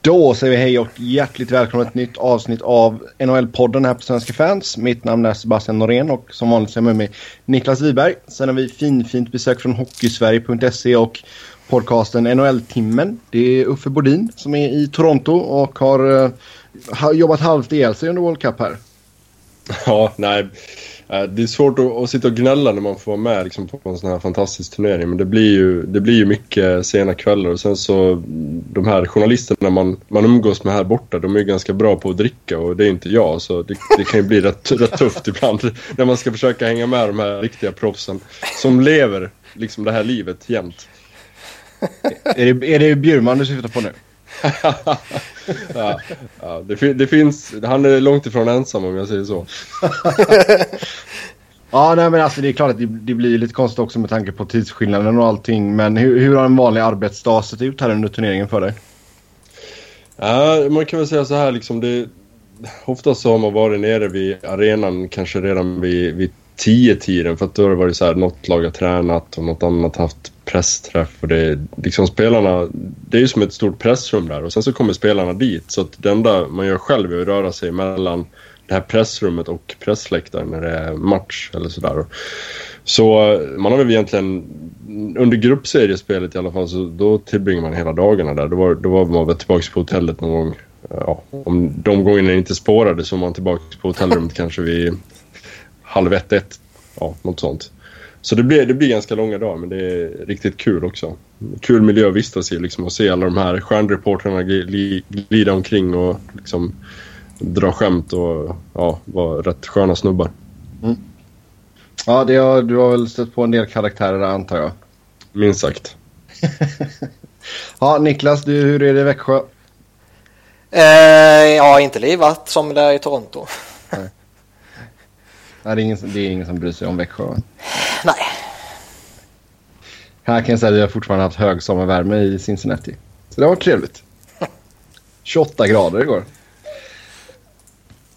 Då säger vi hej och hjärtligt välkomna till ett nytt avsnitt av NHL-podden här på Svenska fans. Mitt namn är Sebastian Norén och som vanligt så är jag med mig Niklas Wiberg. Sen har vi finfint besök från Hockeysverige.se och podcasten NHL-timmen. Det är Uffe Bodin som är i Toronto och har, eh, har jobbat halvt ihjäl sig under World Cup här. Ja, nej. Eh, det är svårt att, att, sitta och gnälla när man får vara med liksom, på en sån här fantastisk turnering. Men det blir ju, det blir ju mycket sena kvällar. Och sen så de här journalisterna man, man umgås med här borta, de är ju ganska bra på att dricka och det är inte jag. Så det, det kan ju bli rätt, rätt tufft ibland när man ska försöka hänga med de här riktiga proffsen som lever liksom det här livet jämt. är, det, är det Bjurman du syftar på nu? Ja, ja, det, det, finns, han är långt ifrån ensam om jag säger så. ja, nej, men alltså det är klart att det, det, blir lite konstigt också med tanke på tidsskillnaden och allting. Men hur, hur har en vanlig arbetsdag sett ut här under turneringen för dig? Ja, man kan väl säga så här liksom. Det, oftast så har man varit nere vid arenan kanske redan vid, vid tio tiden för att då har det varit så här något lag har tränat och något annat haft pressträff och det är liksom spelarna, det är ju som ett stort pressrum där och sen så kommer spelarna dit så att det enda man gör själv är att röra sig mellan det här pressrummet och pressläktaren när det är match eller sådär. Så eh, man har väl egentligen under gruppseriespelet i alla fall så då tillbringar man hela dagarna där. Då var, då var man väl tillbaka på hotellet någon gång. Eh, ja, om de gångerna inte spårade så var man tillbaka på hotellrummet kanske vid halv ett, ett. Ja, något sånt. Så det blir, det blir ganska långa dagar men det är riktigt kul också. Kul miljö att vistas i liksom och se alla de här stjärnreportrarna glida omkring och liksom dra skämt och ja, vara rätt sköna snubbar. Mm. Ja, det har, du har väl stött på en del karaktärer där antar jag. Minst sagt. ja, Niklas, du, hur är det i Växjö? Eh, ja, inte livat som det är i Toronto. Nej. Nej, det, är ingen, det är ingen som bryr sig om Växjö. Nej. Här kan jag säga att vi har fortfarande haft hög sommarvärme i Cincinnati. Så det har varit trevligt. 28 grader igår.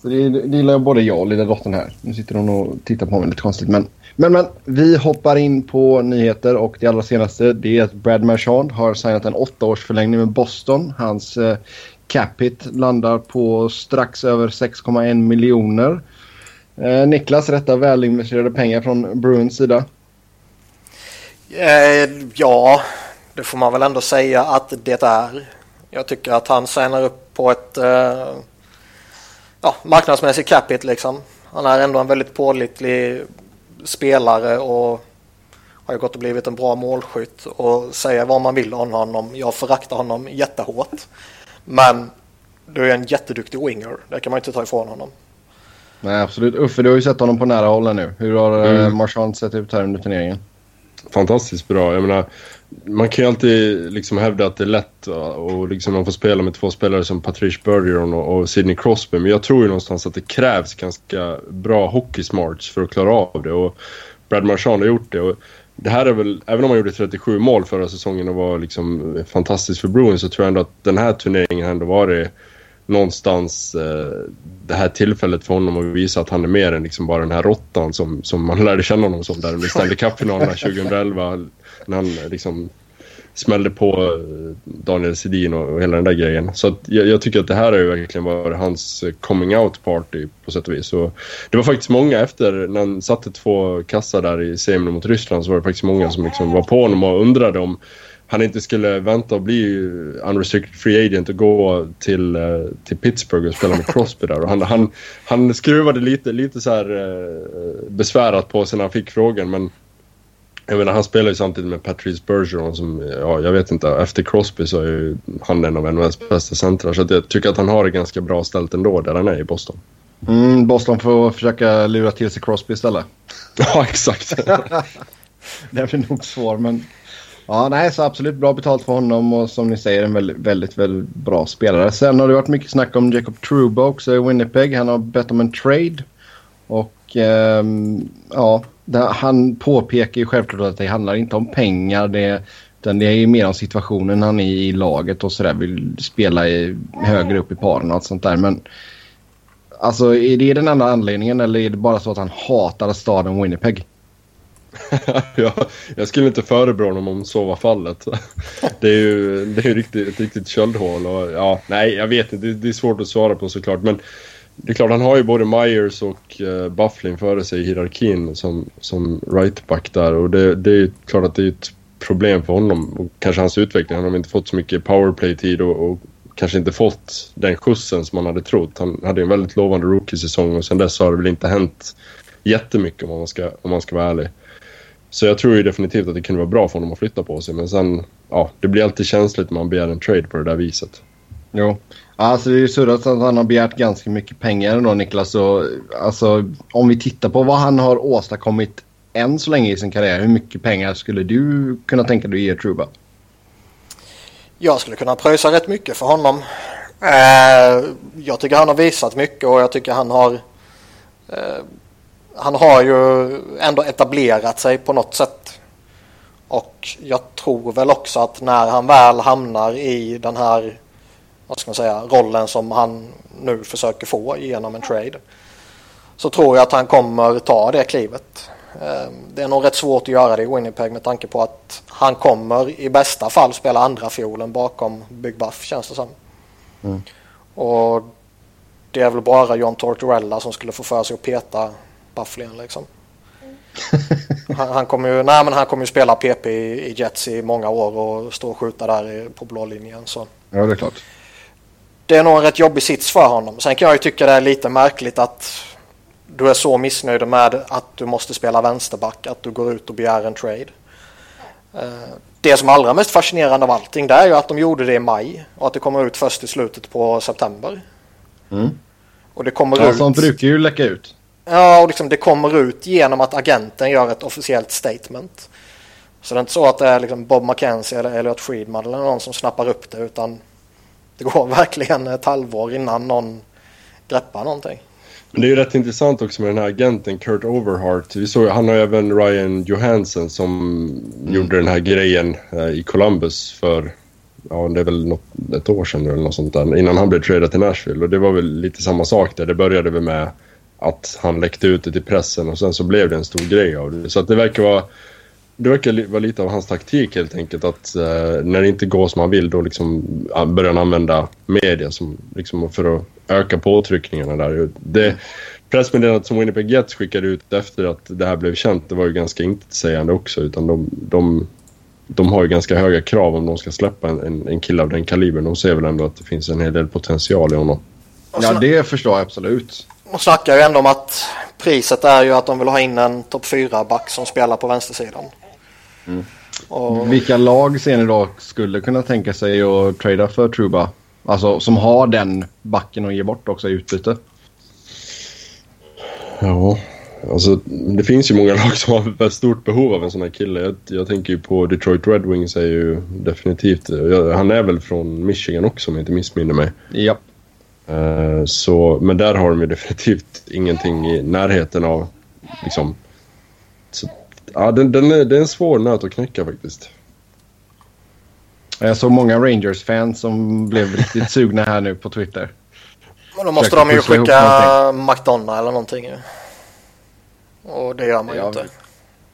Så det, det gillar både jag och lilla dottern här. Nu sitter hon och tittar på mig lite konstigt. Men, men, men vi hoppar in på nyheter och det allra senaste det är att Brad Marchand har signat en åttaårsförlängning med Boston. Hans eh, capita landar på strax över 6,1 miljoner. Eh, Niklas, rätta välinvesterade pengar från Bruins sida? Eh, ja, det får man väl ändå säga att det är. Jag tycker att han signar upp på ett eh, ja, marknadsmässigt capita liksom. Han är ändå en väldigt pålitlig spelare och har ju gått och blivit en bra målskytt och säga vad man vill om honom. Jag föraktar honom jättehårt. Men du är en jätteduktig winger. Det kan man inte ta ifrån honom. Nej, absolut. Uffe, du har ju sett honom på nära håll nu. Hur har eh, mm. Marchand sett ut här under turneringen? Fantastiskt bra. Jag menar, man kan ju alltid liksom hävda att det är lätt och liksom man får spela med två spelare som Patrice Bergeron och, och Sidney Crosby. Men jag tror ju någonstans att det krävs ganska bra hockey smarts för att klara av det. Och Brad Marchand har gjort det. Och det här är väl, även om han gjorde 37 mål förra säsongen och var liksom fantastisk för Bruins så tror jag ändå att den här turneringen ändå varit någonstans eh, det här tillfället för honom att visa att han är mer än liksom bara den här råttan som, som man lärde känna honom som där under Stanley Cup-finalerna 2011 när han liksom smällde på eh, Daniel Sedin och, och hela den där grejen. Så jag, jag, tycker att det här har ju verkligen varit hans eh, coming out party på sätt och vis. Och det var faktiskt många efter när han satte två kassar där i semin mot Ryssland så var det faktiskt många som liksom var på honom och undrade om han inte skulle vänta och bli unrestricted free agent och gå till, eh, till Pittsburgh och spela med Crosby där. Och han, han, han skruvade lite, lite så här eh, besvärat på sig när han fick frågan men jag menar, han spelar ju samtidigt med Patrice Bergeron som, ja, jag vet inte, efter Crosby så är ju han en av NHLs bästa centrar. Så jag tycker att han har det ganska bra ställt ändå där han är i Boston. Mm, Boston får försöka lura till sig Crosby istället. ja, exakt. det blir nog svårt, men Ja, nej, så absolut bra betalt för honom och som ni säger en väldigt, väldigt, väldigt bra spelare. Sen har det varit mycket snack om Jacob Trubo också i Winnipeg. Han har bett om en trade. Och eh, ja, han påpekar ju självklart att det handlar inte om pengar. Det, utan det är mer om situationen han är i laget och sådär. Vill spela i, högre upp i paren och allt sånt där. Men alltså är det den enda anledningen eller är det bara så att han hatar staden Winnipeg? jag, jag skulle inte förebrå honom om så var fallet. det är ju det är riktigt, ett riktigt köldhål. Och, ja, nej, jag vet inte. Det, det, är svårt att svara på såklart. Men det är klart, han har ju både Myers och uh, Bufflin före sig i hierarkin som, som rightback där. Och det, det är klart att det är ett problem för honom och kanske hans utveckling. Han har inte fått så mycket powerplay-tid och, och kanske inte fått den skjutsen som man hade trott. Han hade en väldigt lovande rookie-säsong och sen dess har det väl inte hänt jättemycket om man ska, om man ska vara ärlig. Så jag tror ju definitivt att det kunde vara bra för honom att flytta på sig. Men sen, ja, det blir alltid känsligt när man begär en trade på det där viset. Jo. Alltså det är ju surrat att han har begärt ganska mycket pengar ändå Niklas. Och, alltså, om vi tittar på vad han har åstadkommit än så länge i sin karriär. Hur mycket pengar skulle du kunna tänka dig att ge Truba? Jag skulle kunna pröjsa rätt mycket för honom. Eh, jag tycker han har visat mycket och jag tycker han har eh, han har ju ändå etablerat sig på något sätt. Och jag tror väl också att när han väl hamnar i den här vad ska man säga, rollen som han nu försöker få genom en trade. Så tror jag att han kommer ta det klivet. Ehm, det är nog rätt svårt att göra det i Winnipeg med tanke på att han kommer i bästa fall spela andra fiolen bakom Big Buff känns det som. Mm. Och det är väl bara John Tortorella som skulle få för sig att peta Bufflin liksom. han, han, kommer ju, nej, men han kommer ju spela PP i, i Jets i många år och stå och skjuta där på blå linjen. Så. Ja, det är klart. Det är nog en rätt jobbig sits för honom. Sen kan jag ju tycka det är lite märkligt att du är så missnöjd med att du måste spela vänsterback att du går ut och begär en trade. Eh, det som är allra mest fascinerande av allting det är ju att de gjorde det i maj och att det kommer ut först i slutet på september. Mm. Och det kommer ja, ut... sånt brukar ju läcka ut. Ja, och liksom det kommer ut genom att agenten gör ett officiellt statement. Så det är inte så att det är liksom Bob McKenzie eller Elliot Friedman eller någon som snappar upp det utan det går verkligen ett halvår innan någon greppar någonting. Men det är ju rätt intressant också med den här agenten Kurt Overhart. Vi såg, han har även Ryan Johansson som mm. gjorde den här grejen eh, i Columbus för ja, det är väl något, ett år sedan eller något sånt där. Innan han blev tradad till Nashville. Och det var väl lite samma sak där. Det började väl med att han läckte ut det till pressen och sen så blev det en stor grej av det. Så att det verkar vara det verkar vara lite av hans taktik helt enkelt. Att eh, när det inte går som han vill då liksom börjar han använda media som, liksom, för att öka påtryckningarna där. Det pressmeddelandet som Winnipeg Jets skickade ut efter att det här blev känt det var ju ganska intetsägande också. Utan de, de, de har ju ganska höga krav om de ska släppa en, en, en kille av den kalibern. De ser väl ändå att det finns en hel del potential i honom. Ja, det förstår jag absolut. De snackar ju ändå om att priset är ju att de vill ha in en topp 4-back som spelar på vänstersidan. Mm. Och... Vilka lag ser ni då skulle kunna tänka sig att trada för Truba? Alltså som har den backen att ge bort också i utbyte. Ja, alltså det finns ju många lag som har ett stort behov av en sån här kille. Jag, jag tänker ju på Detroit Red Wings är ju definitivt... Han är väl från Michigan också om jag inte missminner mig. Ja. Uh, så, men där har de ju definitivt ingenting i närheten av liksom... Så, ja, den, den är, det är en svår nöt att knäcka faktiskt. Jag såg många Rangers-fans som blev riktigt sugna här nu på Twitter. Men då måste de ju skicka McDonough eller någonting. Och det gör man ju inte.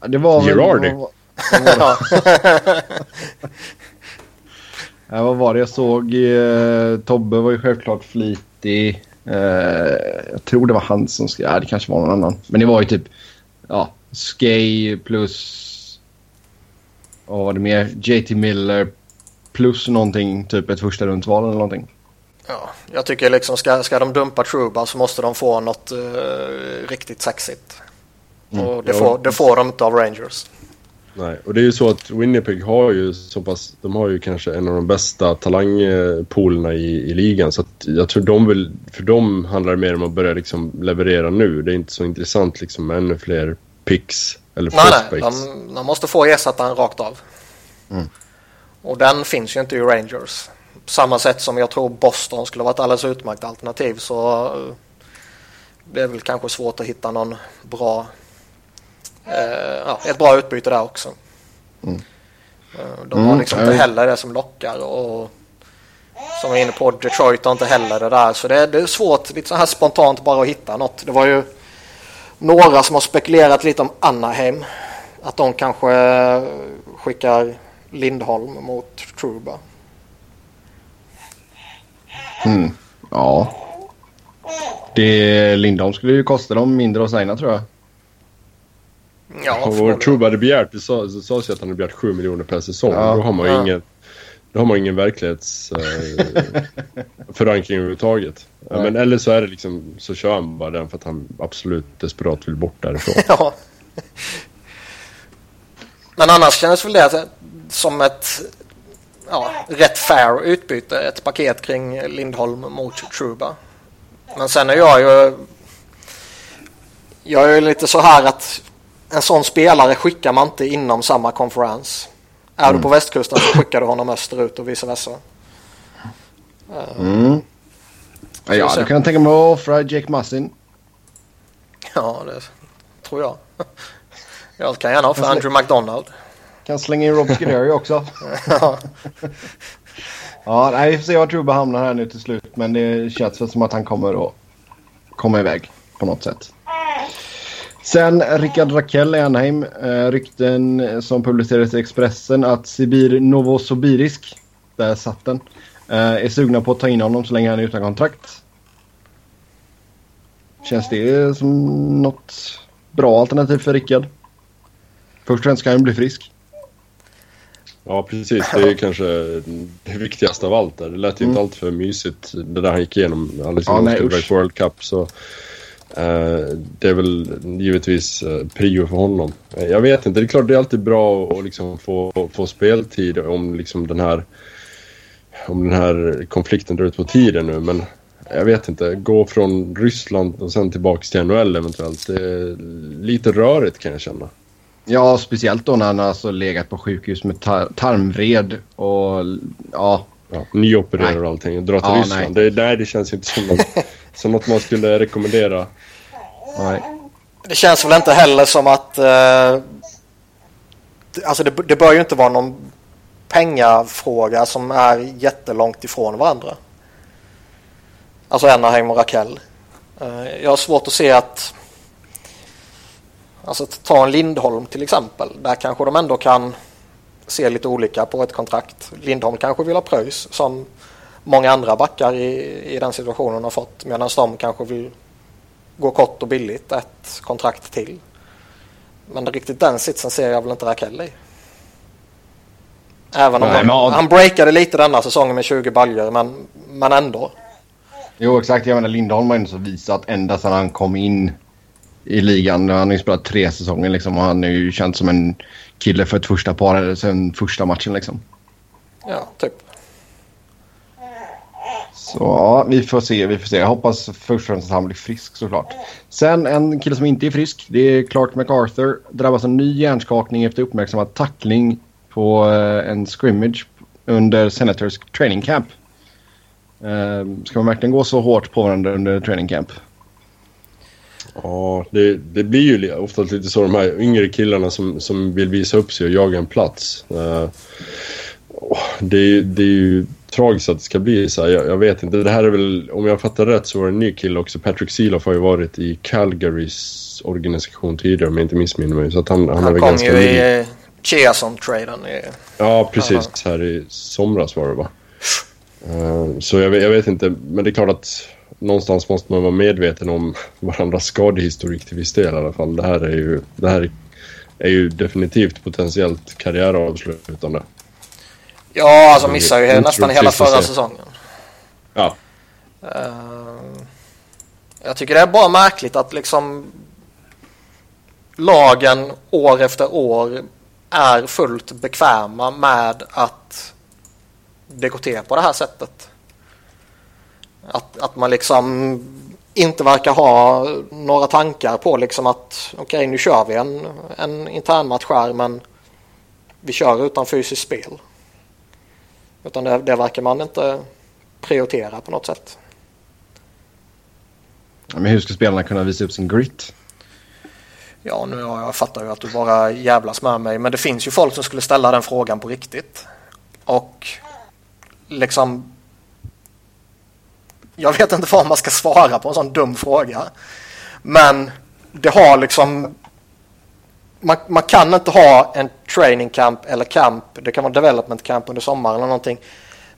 Det var väl... Girardi. ja. ja, vad var det jag såg? Eh, Tobbe var ju självklart flitig. Eh, jag tror det var han som skrev. Ja, det kanske var någon annan. Men det var ju typ ja, Skay plus... Vad var det mer? JT Miller plus någonting, typ ett första rundsval eller någonting. Ja, jag tycker liksom ska, ska de dumpa Truba så måste de få något uh, riktigt sexigt. Mm. Och det, får, det får de inte av Rangers. Nej, och det är ju så att Winnipeg har ju så pass, de har ju kanske en av de bästa talangpoolerna i, i ligan. Så att jag tror de vill, för dem handlar det mer om att börja liksom leverera nu. Det är inte så intressant liksom med ännu fler picks eller nej, prospects. Nej, de, de måste få ersättaren rakt av. Mm. Och den finns ju inte i Rangers. På samma sätt som jag tror Boston skulle vara ett alldeles utmärkt alternativ så eh, det är väl kanske svårt att hitta någon bra ja, ett bra utbyte där också. Mm. Eh, de har mm, liksom mm. inte heller det som lockar och som vi är inne på Detroit har inte heller det där så det är, det är svårt lite så här spontant bara att hitta något. Det var ju några som har spekulerat lite om Anaheim Att de kanske skickar Lindholm mot Truba. Mm. Ja. Det, Lindholm skulle ju kosta dem mindre att signa tror jag. Ja, och vad Truba hade begärt, det sades sa att han hade begärt 7 miljoner per säsong. Ja, då har man ju ja. ingen, då har man ingen verklighetsförankring eh, överhuvudtaget. Ja. Men eller så är det liksom, så kör han bara den för att han absolut desperat vill bort därifrån. ja. Men annars känns väl det som ett ja, rätt fair utbyte. Ett paket kring Lindholm mot Truba. Men sen är jag ju... Jag är lite så här att en sån spelare skickar man inte inom samma konferens. Är mm. du på västkusten så skickar du honom österut och vice versa. Mm. Ja, du kan tänka mig att offra Jake Massin. Ja, det tror jag. Jag kan gärna offra Andrew McDonald. Kan slänga in Rob Scuderi också. ja. ja, nej, vi får se var Truba hamnar här nu till slut. Men det känns väl som att han kommer att komma iväg på något sätt. Sen Rickard Rakell i Anaheim. Eh, rykten som publicerades i Expressen att Sibir Novosibirsk, där satt den, eh, är sugna på att ta in honom så länge han är utan kontrakt. Känns det som något bra alternativ för Rickard? Först och främst ska han bli frisk. Ja, precis. Det är kanske det viktigaste av allt. Där. Det lät ju mm. inte allt för mysigt det där han gick igenom alldeles innan ja, World Cup. Så, det är väl givetvis eh, prio för honom. Eh, jag vet inte. Det är klart det är alltid bra att liksom få, få speltid om liksom den här om den här konflikten drar ut på tiden nu. Men jag vet inte. Gå från Ryssland och sen tillbaka till NHL eventuellt. Det är lite rörigt kan jag känna. Ja, speciellt då när han alltså legat på sjukhus med tar tarmvred och ja. ja nyopererad och allting. Dra till ja, Ryssland. Nej. Det, nej, det känns inte som något, som något man skulle rekommendera. Nej. Det känns väl inte heller som att... Eh, alltså det, det bör ju inte vara någon pengafråga som är jättelångt ifrån varandra. Alltså Anaheim och Rakell. Eh, jag har svårt att se att Alltså ta en Lindholm till exempel. Där kanske de ändå kan se lite olika på ett kontrakt. Lindholm kanske vill ha pröjs som många andra backar i, i den situationen har fått. Medan de kanske vill gå kort och billigt ett kontrakt till. Men riktigt den sitsen ser jag väl inte Rakell i. Även om Nej, han, men... han breakade lite denna säsongen med 20 baljor men, men ändå. Jo exakt, jag menar Lindholm har ändå visat ända sedan han kom in i ligan. Han har ju spelat tre säsonger liksom och han är ju känd som en kille för ett första par sen första matchen liksom. Ja, typ. Så ja, vi får se, vi får se. Jag hoppas först och främst att han blir frisk såklart. Sen en kille som inte är frisk, det är Clark MacArthur. Drabbas av ny hjärnskakning efter uppmärksammad tackling på eh, en scrimmage under Senators training camp. Ehm, ska man verkligen gå så hårt på varandra under training camp? Ja, det, det blir ju ofta lite så de här yngre killarna som, som vill visa upp sig och jaga en plats. Eh, det, det är ju tragiskt att det ska bli så här. Jag, jag, vet inte. Det här är väl, om jag fattar rätt så var det en ny kille också. Patrick Seeloff har ju varit i Calgarys organisation tidigare om jag inte missminner mig. Så att han, han, han är ganska ny. Ju i Chiasson-traden. Ja, precis. Här i somras var det va? Uh, så jag, jag vet inte. Men det är klart att någonstans måste man vara medveten om varandras skadehistorik till viss del i alla fall. Det här är ju, det här är ju definitivt potentiellt karriäravslutande. Ja, alltså missar ju nästan hela förra säsongen. Ja. Uh, jag tycker det är bara märkligt att liksom lagen år efter år är fullt bekväma med att det går till på det här sättet. Att, att man liksom inte verkar ha några tankar på liksom att okej okay, nu kör vi en, en internmatch här men vi kör utan fysiskt spel. Utan det, det verkar man inte prioritera på något sätt. Men hur ska spelarna kunna visa upp sin grit? Ja, nu jag fattar ju att du bara jävlas med mig. Men det finns ju folk som skulle ställa den frågan på riktigt. Och liksom jag vet inte vad man ska svara på en sån dum fråga. Men det har liksom man, man kan inte ha en training camp eller camp, det kan vara development camp under sommaren eller någonting,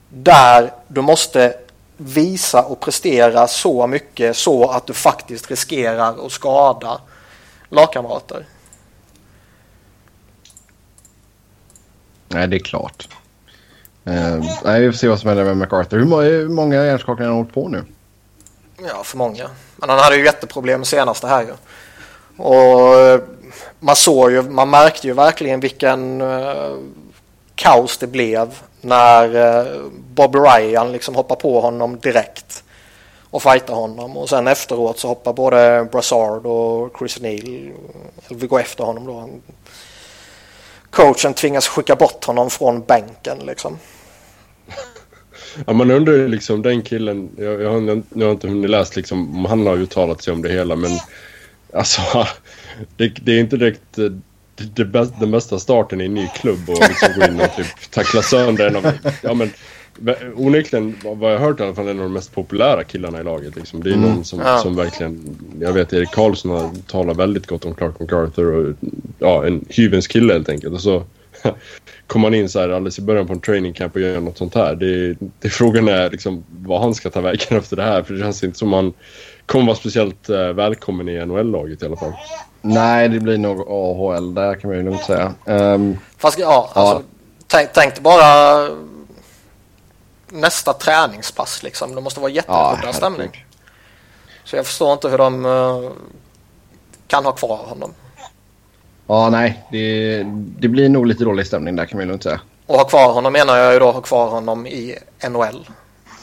där du måste visa och prestera så mycket så att du faktiskt riskerar att skada lagkamrater. Nej, det är klart. Uh, nej, vi får se vad som händer med MacArthur. Hur, hur många hjärnskakningar har han hållit på nu? Ja, för många. Men han hade ju jätteproblem senast det här ju. Och man såg ju, man märkte ju verkligen vilken uh, kaos det blev när uh, Bob Ryan liksom hoppar på honom direkt och fightar honom och sen efteråt så hoppar både Brassard och Chris Neal, eller vi går efter honom då. Coachen tvingas skicka bort honom från bänken liksom. Ja, man undrar ju liksom den killen, jag, jag, har, jag har inte hunnit läsa liksom, om han har uttalat sig om det hela men alltså det, det är inte direkt eh, det, bästa, den bästa starten i en ny klubb och liksom gå in och typ tackla sönder en av, ja men onekligen vad jag har hört i alla fall en av de mest populära killarna i laget liksom. Det är mm. någon som, ja. som verkligen, jag vet Erik Karlsson har talat väldigt gott om Clark MacArthur och ja en hyvens kille helt enkelt och så kommer man in så här alldeles i början på en training camp och gör något sånt här. Det, det, frågan är liksom vad han ska ta vägen efter det här. För det känns inte som han kommer vara speciellt uh, välkommen i NHL-laget i alla fall. Nej, det blir nog AHL där kan man ju lugnt säga. Um, Fast ja, alltså, ja. Tänk, tänk bara nästa träningspass liksom. Det måste vara jätteudda ja, stämning. Så jag förstår inte hur de uh, kan ha kvar honom. Ja, nej. Det, det blir nog lite dålig stämning där kan man lugnt säga. Och ha kvar honom menar jag ju då ha kvar honom i NHL.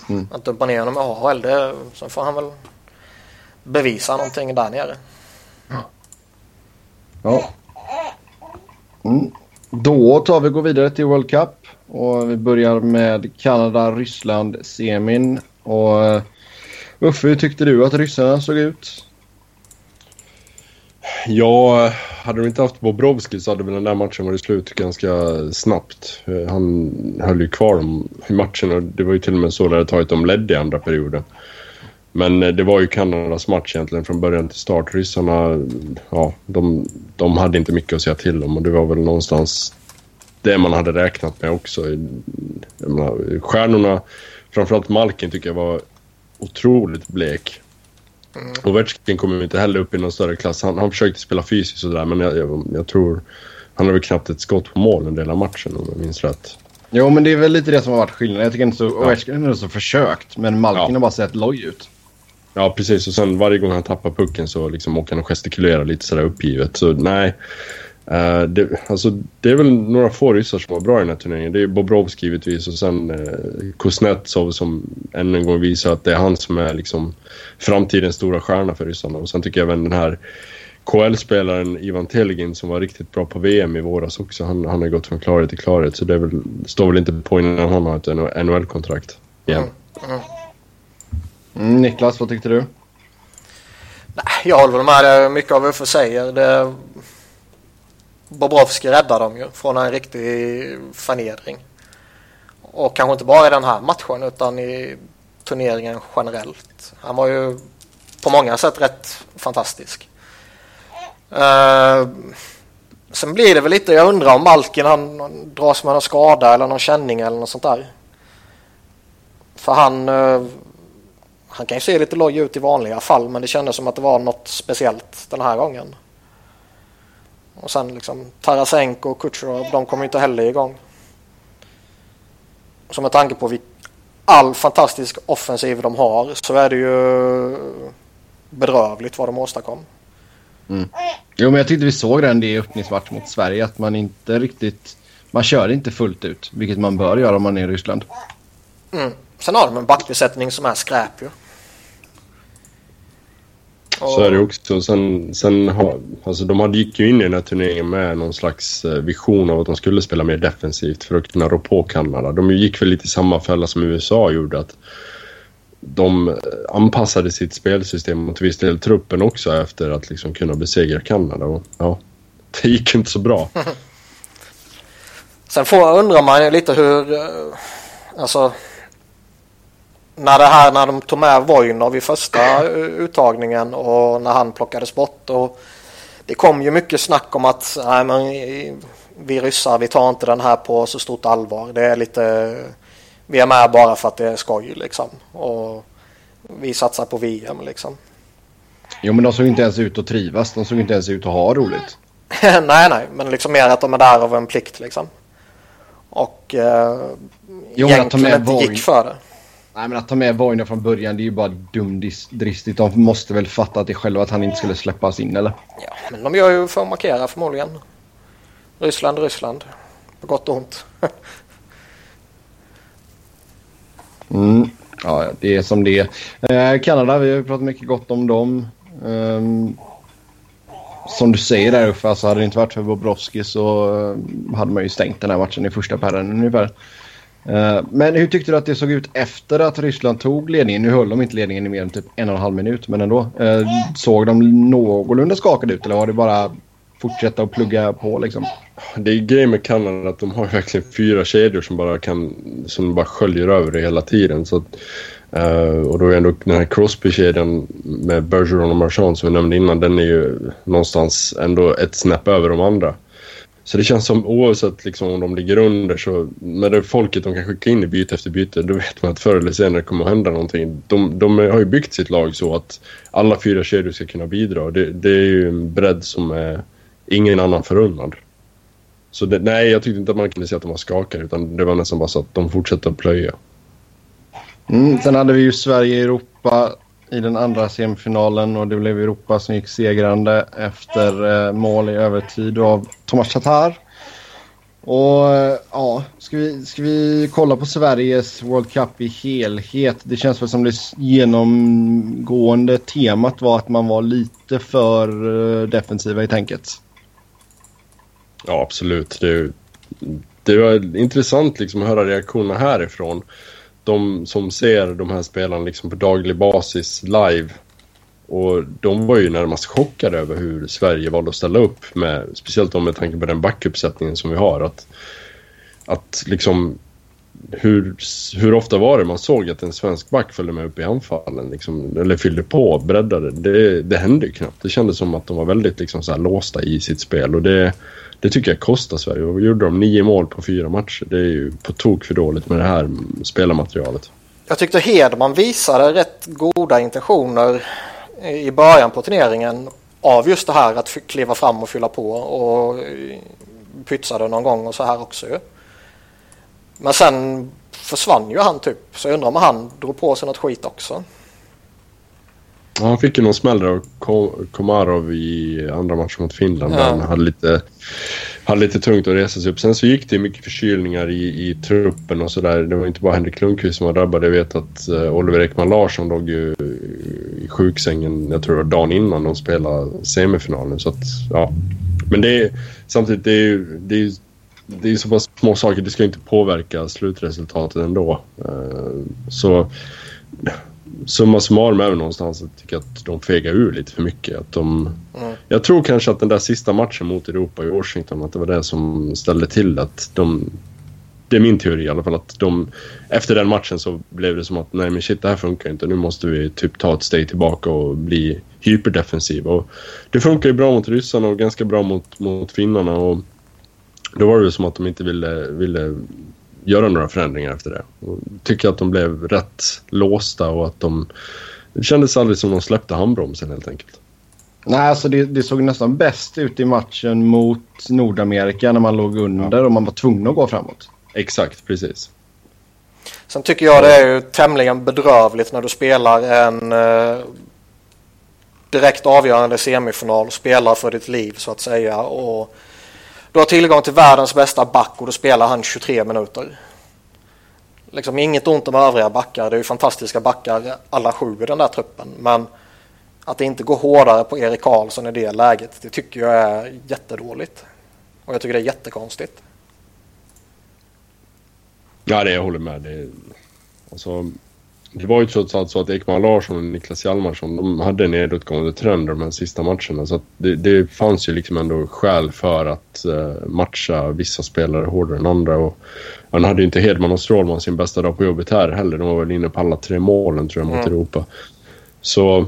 Mm. Att dumpa ner honom i AHL, det, så får han väl bevisa någonting där nere. Ja. Mm. Då tar vi gå vidare till World Cup. Och vi börjar med Kanada-Ryssland semin. Och eh, Uffe, hur tyckte du att ryssarna såg ut? Ja, hade de inte haft Bobrovski så hade väl den där matchen varit slut ganska snabbt. Han höll ju kvar dem i matchen och det var ju till och med så när det tagit dem ledde i andra perioden. Men eh, det var ju Kanadas match egentligen från början till start. Ryssarna, ja, de, de hade inte mycket att säga till om och det var väl någonstans det man hade räknat med också. Jag menar, stjärnorna, framförallt Malkin tycker jag var otroligt blek. Mm. Ovechkin kommer inte heller upp i någon större klass. Han, han försökte spela fysiskt och sådär men jag, jag, jag, tror... Han har väl knappt ett skott på mål en del av matchen om jag minns rätt. Jo men det är väl lite det som har varit skillnaden. Jag tycker inte så... Ja. Ovechkin har så försökt men Malkin ja. har bara sett loj ut. Ja precis och sen varje gång han tappar pucken så liksom åker han och gestikulerar lite sådär uppgivet. Så nej. Uh, det, alltså, det är väl några få ryssar som var bra i den här turneringen. Det är Bobrovski givetvis och sen uh, Kuznetsov som än en gång visar att det är han som är liksom framtidens stora stjärna för ryssarna. Och sen tycker jag även den här KL-spelaren Ivan Telegin som var riktigt bra på VM i våras också. Han, han har gått från klarhet till klarhet så det väl, står väl inte på innan han har ett NHL-kontrakt igen. Mm. Mm. Mm, Niklas, vad tyckte du? Nej, jag håller med mycket av vad Uffe säger. Det Bobrovski räddar dem ju från en riktig förnedring. Och kanske inte bara i den här matchen utan i turneringen generellt. Han var ju på många sätt rätt fantastisk. Uh, sen blir det väl lite, jag undrar om Malkin han dras med någon skada eller någon känning eller något sånt där. För han, uh, han kan ju se lite loj ut i vanliga fall men det kändes som att det var något speciellt den här gången. Och sen liksom Tarasenko och Kutjerov, de kommer inte heller igång. Så med tanke på all fantastisk offensiv de har så är det ju bedrövligt vad de åstadkom. Mm. Jo men jag tyckte vi såg den i öppningsmatch mot Sverige att man inte riktigt man kör inte fullt ut vilket man bör göra om man är i Ryssland. Mm. Sen har de en backbesättning som är skräp ju. Så är det också. Sen, sen har, alltså de gick ju in i den här turneringen med någon slags eh, vision av att de skulle spela mer defensivt för att kunna rå på Kanada. De gick väl lite i samma fälla som USA gjorde. att De eh, anpassade sitt spelsystem och till viss del truppen också efter att liksom kunna besegra Kanada. Och, ja, det gick inte så bra. Sen får, undrar man lite hur... Eh, alltså när det här när de tog med Vojnov i första uttagningen och när han plockades bort och det kom ju mycket snack om att nej, men, vi ryssar vi tar inte den här på så stort allvar. Det är lite, vi är med bara för att det är skoj liksom. Och vi satsar på VM liksom. Jo men de såg inte ens ut att trivas. De såg inte ens ut att ha roligt. nej nej men liksom mer att de är där av en plikt liksom. Och eh, jo, egentligen inte gick för det. Nej men att ta med Voina från början det är ju bara dumdristigt. De måste väl fatta att det själva att han inte skulle släppas in eller? Ja men de gör ju för att markera förmodligen. Ryssland, Ryssland. På gott och ont. mm. Ja, det är som det är. Eh, Kanada, vi har pratat mycket gott om dem. Um, som du säger där Uffe, alltså hade det inte varit för Bobrovski så uh, hade man ju stängt den här matchen i första perren ungefär. Eh, men hur tyckte du att det såg ut efter att Ryssland tog ledningen? Nu höll de inte ledningen i mer än typ en och en halv minut, men ändå. Eh, såg de någorlunda skakade ut eller var det bara fortsätta att plugga på liksom? Det är grejen med Kanada att de har verkligen fyra kedjor som bara kan som bara sköljer över det hela tiden. Så att, eh, och då är ändå den här Crosby-kedjan med Bergeron och Marchand som vi nämnde innan den är ju någonstans ändå ett snäpp över de andra. Så det känns som oavsett liksom, om de ligger under så med det folket de kan skicka in i byte efter byte då vet man att förr eller senare kommer att hända någonting. De, de har ju byggt sitt lag så att alla fyra kedjor ska kunna bidra. Det, det är ju en bredd som är ingen annan förunnad. Så det, nej, jag tyckte inte att man kunde se att de var skakade utan det var nästan bara så att de fortsatte att plöja. Mm, sen hade vi ju Sverige-Europa i den andra semifinalen och det blev Europa som gick segrande efter eh, mål i övertid av Thomas Tatar. Och eh, ja, ska vi, ska vi kolla på Sveriges World Cup i helhet? Det känns väl som det genomgående temat var att man var lite för eh, defensiva i tänket. Ja, absolut. Det, det var intressant liksom att höra reaktionerna härifrån. De som ser de här spelarna liksom på daglig basis live. Och de var ju närmast chockade över hur Sverige valde att ställa upp med, speciellt med tanke på den backuppsättningen som vi har. Att, att liksom hur, hur ofta var det man såg att en svensk back följde med upp i anfallen? Liksom, eller fyllde på, breddade? Det, det hände ju knappt. Det kändes som att de var väldigt liksom, så låsta i sitt spel. Och det, det tycker jag kostar Sverige. Och gjorde de nio mål på fyra matcher. Det är ju på tok för dåligt med det här spelarmaterialet. Jag tyckte Hedman visade rätt goda intentioner i början på turneringen av just det här att kliva fram och fylla på och pytsade någon gång och så här också Men sen försvann ju han typ så jag undrar om han drog på sig något skit också. Ja, han fick ju någon smäll av Komarov i andra matchen mot Finland. Ja. Han hade lite, hade lite tungt att resa sig upp. Sen så gick det mycket förkylningar i, i truppen och sådär. Det var inte bara Henrik Lundqvist som var drabbad. Jag vet att uh, Oliver Ekman Larsson låg ju i sjuksängen, jag tror det var dagen innan de spelade semifinalen. Så att, ja. Men det är samtidigt, det är ju det är, det är så pass små saker. Det ska inte påverka slutresultatet ändå. Uh, så summa summarum är väl någonstans att jag tycker att de fegar ur lite för mycket. Att de, mm. Jag tror kanske att den där sista matchen mot Europa i Washington, att det var det som ställde till att de... Det är min teori i alla fall att de... Efter den matchen så blev det som att nej men shit det här funkar inte. Nu måste vi typ ta ett steg tillbaka och bli hyperdefensiva. Och det funkar ju bra mot ryssarna och ganska bra mot, mot finnarna. Och då var det som att de inte ville, ville göra några förändringar efter det. Och tycker att de blev rätt låsta och att de... Det kändes aldrig som de släppte handbromsen helt enkelt. Nej, alltså det, det, såg nästan bäst ut i matchen mot Nordamerika när man låg under ja. och man var tvungen att gå framåt. Exakt, precis. Sen tycker jag det är ju tämligen bedrövligt när du spelar en eh, direkt avgörande semifinal, spelar för ditt liv så att säga och du har tillgång till världens bästa back och då spelar han 23 minuter. Liksom inget ont om övriga backar. Det är ju fantastiska backar alla sju i den där truppen. Men att det inte går hårdare på Erik Karlsson i det läget, det tycker jag är jättedåligt. Och jag tycker det är jättekonstigt. Ja, det jag håller med. Det, alltså, det var ju trots allt så att Ekman Larsson och Niklas Hjalmarsson de hade en nedåtgående trend de här sista matcherna. Så det, det, fanns ju liksom ändå skäl för att uh, matcha vissa spelare hårdare än andra. Och han hade ju inte Hedman och Strålman sin bästa dag på jobbet här heller. De var väl inne på alla tre målen tror jag mot mm. Europa. Så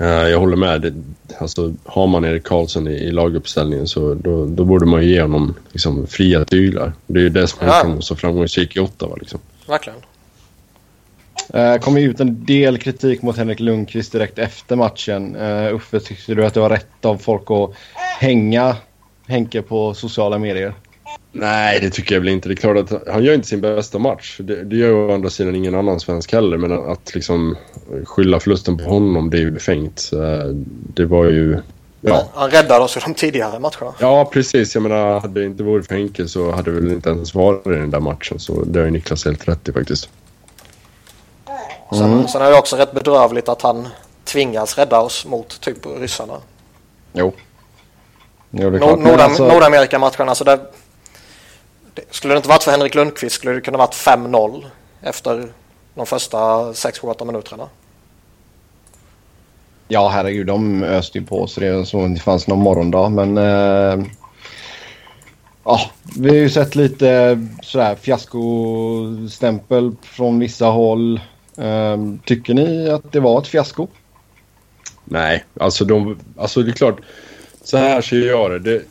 Uh, jag håller med. Det, alltså, har man Erik Karlsson i, i laguppställningen så då, då borde man ge honom liksom, fria tyglar. Det är ju det som har gjort honom så framgångsrik i Ottawa. Liksom. Verkligen. Det kom ut en del kritik mot Henrik Lundqvist direkt efter matchen. Uh, Uffe, tyckte du att det var rätt av folk att hänga Henke på sociala medier? Nej, det tycker jag väl inte. Det är klart att han gör inte sin bästa match. Det, det gör ju å andra sidan ingen annan svensk heller. Men att liksom skylla förlusten på honom, det är ju befängt. Det var ju... Ja. Han räddade oss i de tidigare matcherna. Ja, precis. Jag menar, hade det inte varit för Henke så hade det väl inte ens varit i den där matchen. Så det har ju Niklas helt rätt i faktiskt. Mm. Sen, sen är det också rätt bedrövligt att han tvingas rädda oss mot typ ryssarna. Jo. jo det Nord Nordam alltså... Nordamerika-matcherna, alltså där skulle det inte varit för Henrik Lundqvist skulle det kunna varit 5-0 efter de första 6-8 minuterna. Ja, herregud, de öste ju på så det som om det fanns någon morgondag. Men eh, ja, vi har ju sett lite sådär fiaskostämpel från vissa håll. Um, tycker ni att det var ett fiasko? Nej, alltså, de, alltså det är klart. Så här ser jag det. det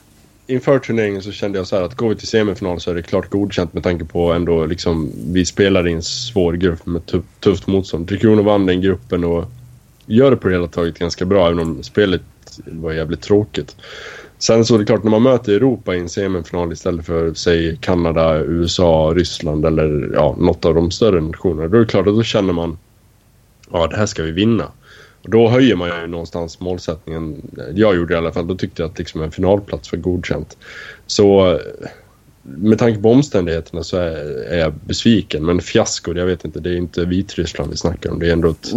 inför turneringen så kände jag så här att går vi till semifinal så är det klart godkänt med tanke på ändå liksom vi spelar i en svår grupp med tuff, tufft motstånd. Tre Kronor vann den gruppen och gör det på det hela taget ganska bra även om spelet var jävligt tråkigt. Sen så är det klart när man möter Europa i en semifinal istället för säg Kanada, USA, Ryssland eller ja, något av de större nationerna. Då är det klart att då känner man ja det här ska vi vinna. Då höjer man ju någonstans målsättningen. Jag gjorde i alla fall. Då tyckte jag att liksom en finalplats var godkänt. Så med tanke på omständigheterna så är, är jag besviken. Men fiasko, jag vet inte. Det är inte Vitryssland vi snackar om. Det är ändå ett,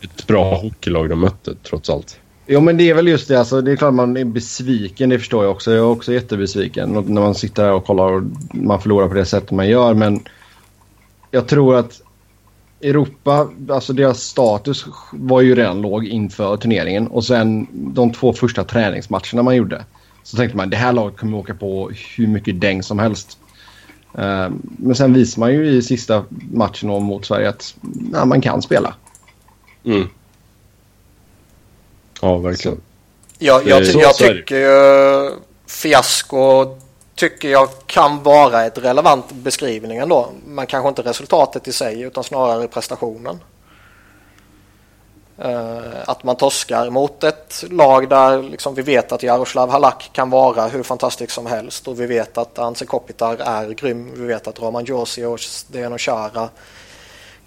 ett bra hockeylag de mötte trots allt. Jo men det är väl just det. Alltså, det är klart man är besviken. Det förstår jag också. Jag är också jättebesviken när man sitter här och kollar och man förlorar på det sättet man gör. Men jag tror att Europa, alltså deras status var ju redan låg inför turneringen. Och sen de två första träningsmatcherna man gjorde. Så tänkte man det här laget kommer åka på hur mycket däng som helst. Eh, men sen visar man ju i sista matchen mot Sverige att nej, man kan spela. Mm. Ja, verkligen. Ja, jag, jag, jag tycker ju fiasko tycker jag kan vara ett relevant beskrivning ändå. Men kanske inte resultatet i sig utan snarare prestationen. Uh, att man torskar mot ett lag där liksom vi vet att Jaroslav Halak kan vara hur fantastisk som helst och vi vet att Anse Kopitar är grym. Vi vet att Roman Josi och Zdeno Chara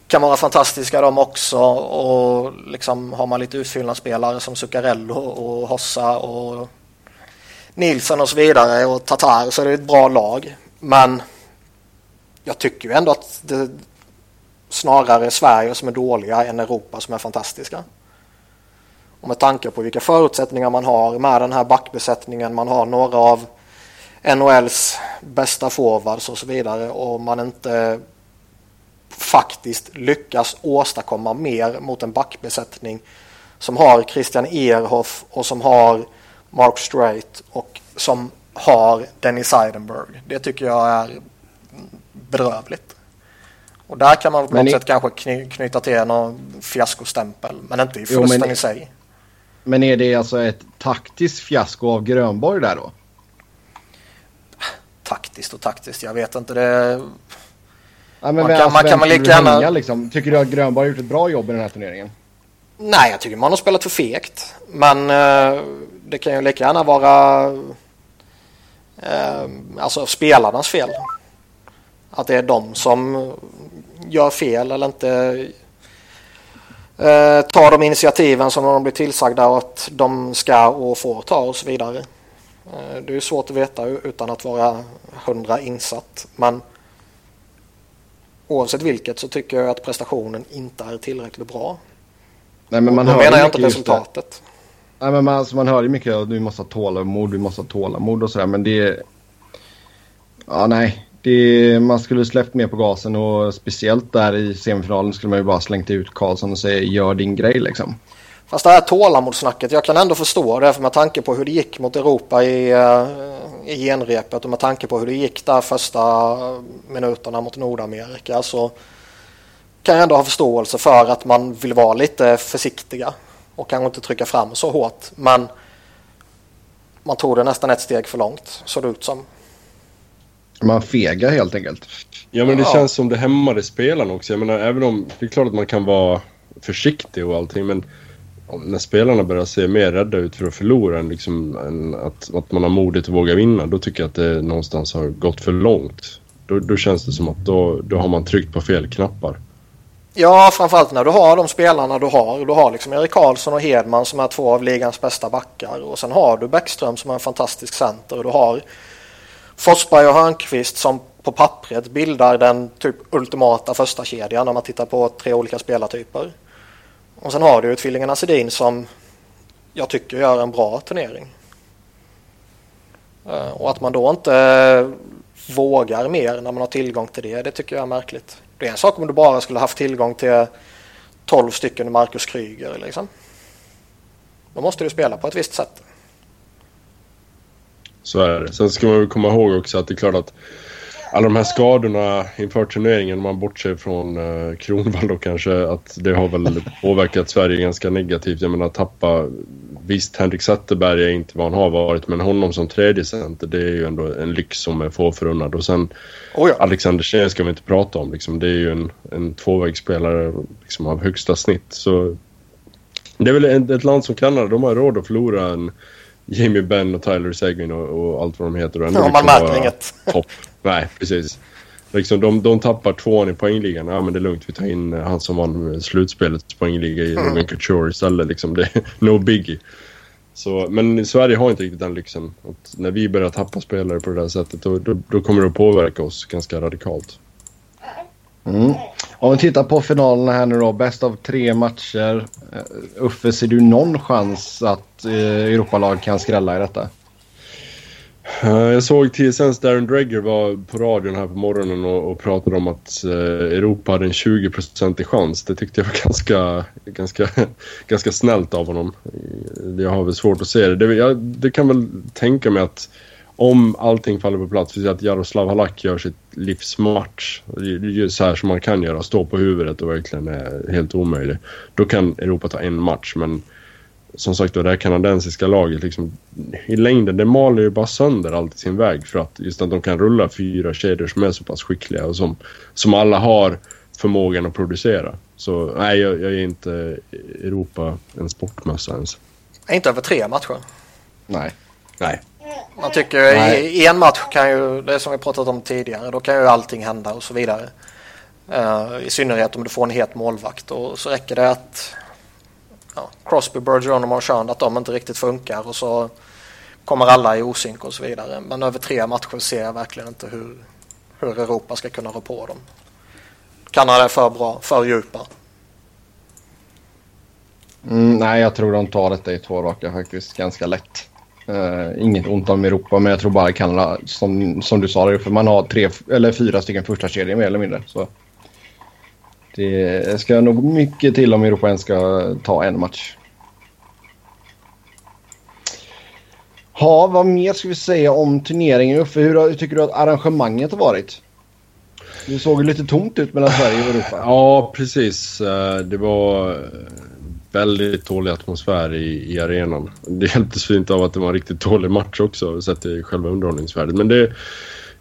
kan vara fantastiska de också och liksom har man lite utfyllnadsspelare som Zuccarello och Hossa och Nilsson och så vidare och Tatar så är det ett bra lag. Men jag tycker ju ändå att det snarare är Sverige som är dåliga än Europa som är fantastiska. Och med tanke på vilka förutsättningar man har med den här backbesättningen, man har några av NHLs bästa forwards och så vidare och man inte faktiskt lyckas åstadkomma mer mot en backbesättning som har Christian Ehrhoff och som har Mark Strait och som har Dennis Seidenberg. Det tycker jag är bedrövligt. Och där kan man på något i... sätt kanske kny knyta till någon fiaskostämpel, men inte i förlusten men... i sig. Men är det alltså ett taktiskt fiasko av Grönborg där då? Taktiskt och taktiskt, jag vet inte. Det... Ja, man, kan, alltså, man kan man lika gärna... Liksom? Tycker du att Grönborg har gjort ett bra jobb i den här turneringen? Nej, jag tycker man har spelat för fegt. Men uh, det kan ju lika gärna vara uh, alltså spelarnas fel. Att det är de som gör fel eller inte uh, tar de initiativen som de blir tillsagda att de ska och får ta och så vidare. Det är svårt att veta utan att vara hundra insatt. Men oavsett vilket så tycker jag att prestationen inte är tillräckligt bra. Nej, men man Då menar jag inte resultatet. Nej, men man, alltså, man hör ju mycket att du måste ha tålamod, du måste ha tålamod och sådär. Men det... Ja, nej. Det, man skulle släppt mer på gasen och speciellt där i semifinalen skulle man ju bara slängt ut Karlsson och säga gör din grej liksom. Fast det här tålamodssnacket, jag kan ändå förstå det för med tanke på hur det gick mot Europa i, eh, i genrepet och med tanke på hur det gick där första minuterna mot Nordamerika så kan jag ändå ha förståelse för att man vill vara lite försiktiga och kanske inte trycka fram så hårt. Men man tog det nästan ett steg för långt, såg det ut som. Man fegar helt enkelt. Ja, men det Ja. känns som det hämmade spelarna också. Jag menar, även om det är klart att man kan vara försiktig och allting, men när spelarna börjar se mer rädda ut för att förlora än, liksom, än att, att man har modet att våga vinna, då tycker jag att det någonstans har gått för långt. Då, då känns det som att då, då har man tryckt på fel knappar. Ja, framförallt när du har de spelarna du har. Du har liksom Erik Karlsson och Hedman som är två av ligans bästa backar. Och sen har du Bäckström som är en fantastisk center. Och du har Forsberg och Hörnqvist som på pappret bildar den typ ultimata första kedjan när man tittar på tre olika spelartyper. Och sen har du ju tvillingarna Sedin som jag tycker gör en bra turnering. Eh, och att man då inte vågar mer när man har tillgång till det, det tycker jag är märkligt. Det är en sak om du bara skulle haft tillgång till 12 stycken Marcus Kryger liksom. Då måste du spela på ett visst sätt. Så är det. Sen ska man väl komma ihåg också att det är klart att alla de här skadorna inför turneringen, om man bortser från uh, Kronwall då kanske, att det har väl påverkat Sverige ganska negativt. Jag menar tappa, visst Henrik Zetterberg är inte vad han har varit, men honom som tredje center det är ju ändå en lyx som är få förunnad. Och sen Oh ja. Alexander Sten ska vi inte prata om liksom. Det är ju en, en tvåvägsspelare liksom, av högsta snitt. Så det är väl ett, ett land som Kanada, de har råd att förlora en Jamie Benn och Tyler Seguin och, och allt vad de heter. Och ändå Ja, man liksom märker vara inget. Topp. Nej, precis. Liksom, de, de tappar tvåan i poängligan. Ja, men det är lugnt. Vi tar in eh, han som vann slutspelets poängliga i Mm. Logan Couture istället. Liksom. Det är no biggie. Så, men Sverige har inte riktigt den lyxen. Att när vi börjar tappa spelare på det där sättet då, då, då kommer det att påverka oss ganska radikalt. Mm. Om vi tittar på finalerna här nu då. Bäst av tre matcher. Eh, Uffe, ser du någon chans att eh, Europalag kan skrälla i detta? Eh, jag såg TSNs Darren Dreger var på radion här på morgonen och, och pratade om att eh, Europa hade en 20-procentig chans. Det tyckte jag var ganska, ganska, ganska snällt av honom. Jag har väl svårt att se det. Det, jag, det kan väl tänka mig att om allting faller på plats, säger att Jaroslav Halak gör sitt livsmatch, just så här som man kan göra, stå på huvudet och verkligen är helt omöjlig. Då kan Europa ta en match, men som sagt då, det här kanadensiska laget liksom, i längden, det maler ju bara sönder allt i sin väg för att just att de kan rulla fyra kedjor som är så pass skickliga och som, som alla har förmågan att producera. Så nej, jag, jag är inte Europa en sportmössa ens. Inte över tre matcher. Nej. Nej. Man tycker Nej. i, en match kan ju, det som vi pratat om tidigare, då kan ju allting hända och så vidare. Eh, I synnerhet om du får en het målvakt och så räcker det att ja, Crosby, Bergeron och Marchand att de inte riktigt funkar och så kommer alla i osynk och så vidare. Men över tre matcher ser jag verkligen inte hur, hur Europa ska kunna rå på dem. Kanada är för bra, för djupa. Mm, nej, jag tror de tar detta i två raka faktiskt ganska lätt. Uh, inget ont om Europa, men jag tror bara Kanada, som, som du sa, för man har tre eller fyra stycken första kedjor mer eller mindre. Så det ska nog mycket till om Europa ens ska ta en match. Ha, vad mer ska vi säga om turneringen Uffe? Hur, hur tycker du att arrangemanget har varit? Det såg lite tomt ut mellan Sverige och Europa. Ja, precis. Eh, det var väldigt dålig atmosfär i, i arenan. Det hjälptes fint av att det var en riktigt dålig match också, sett till själva underhållningsvärdet. Men det,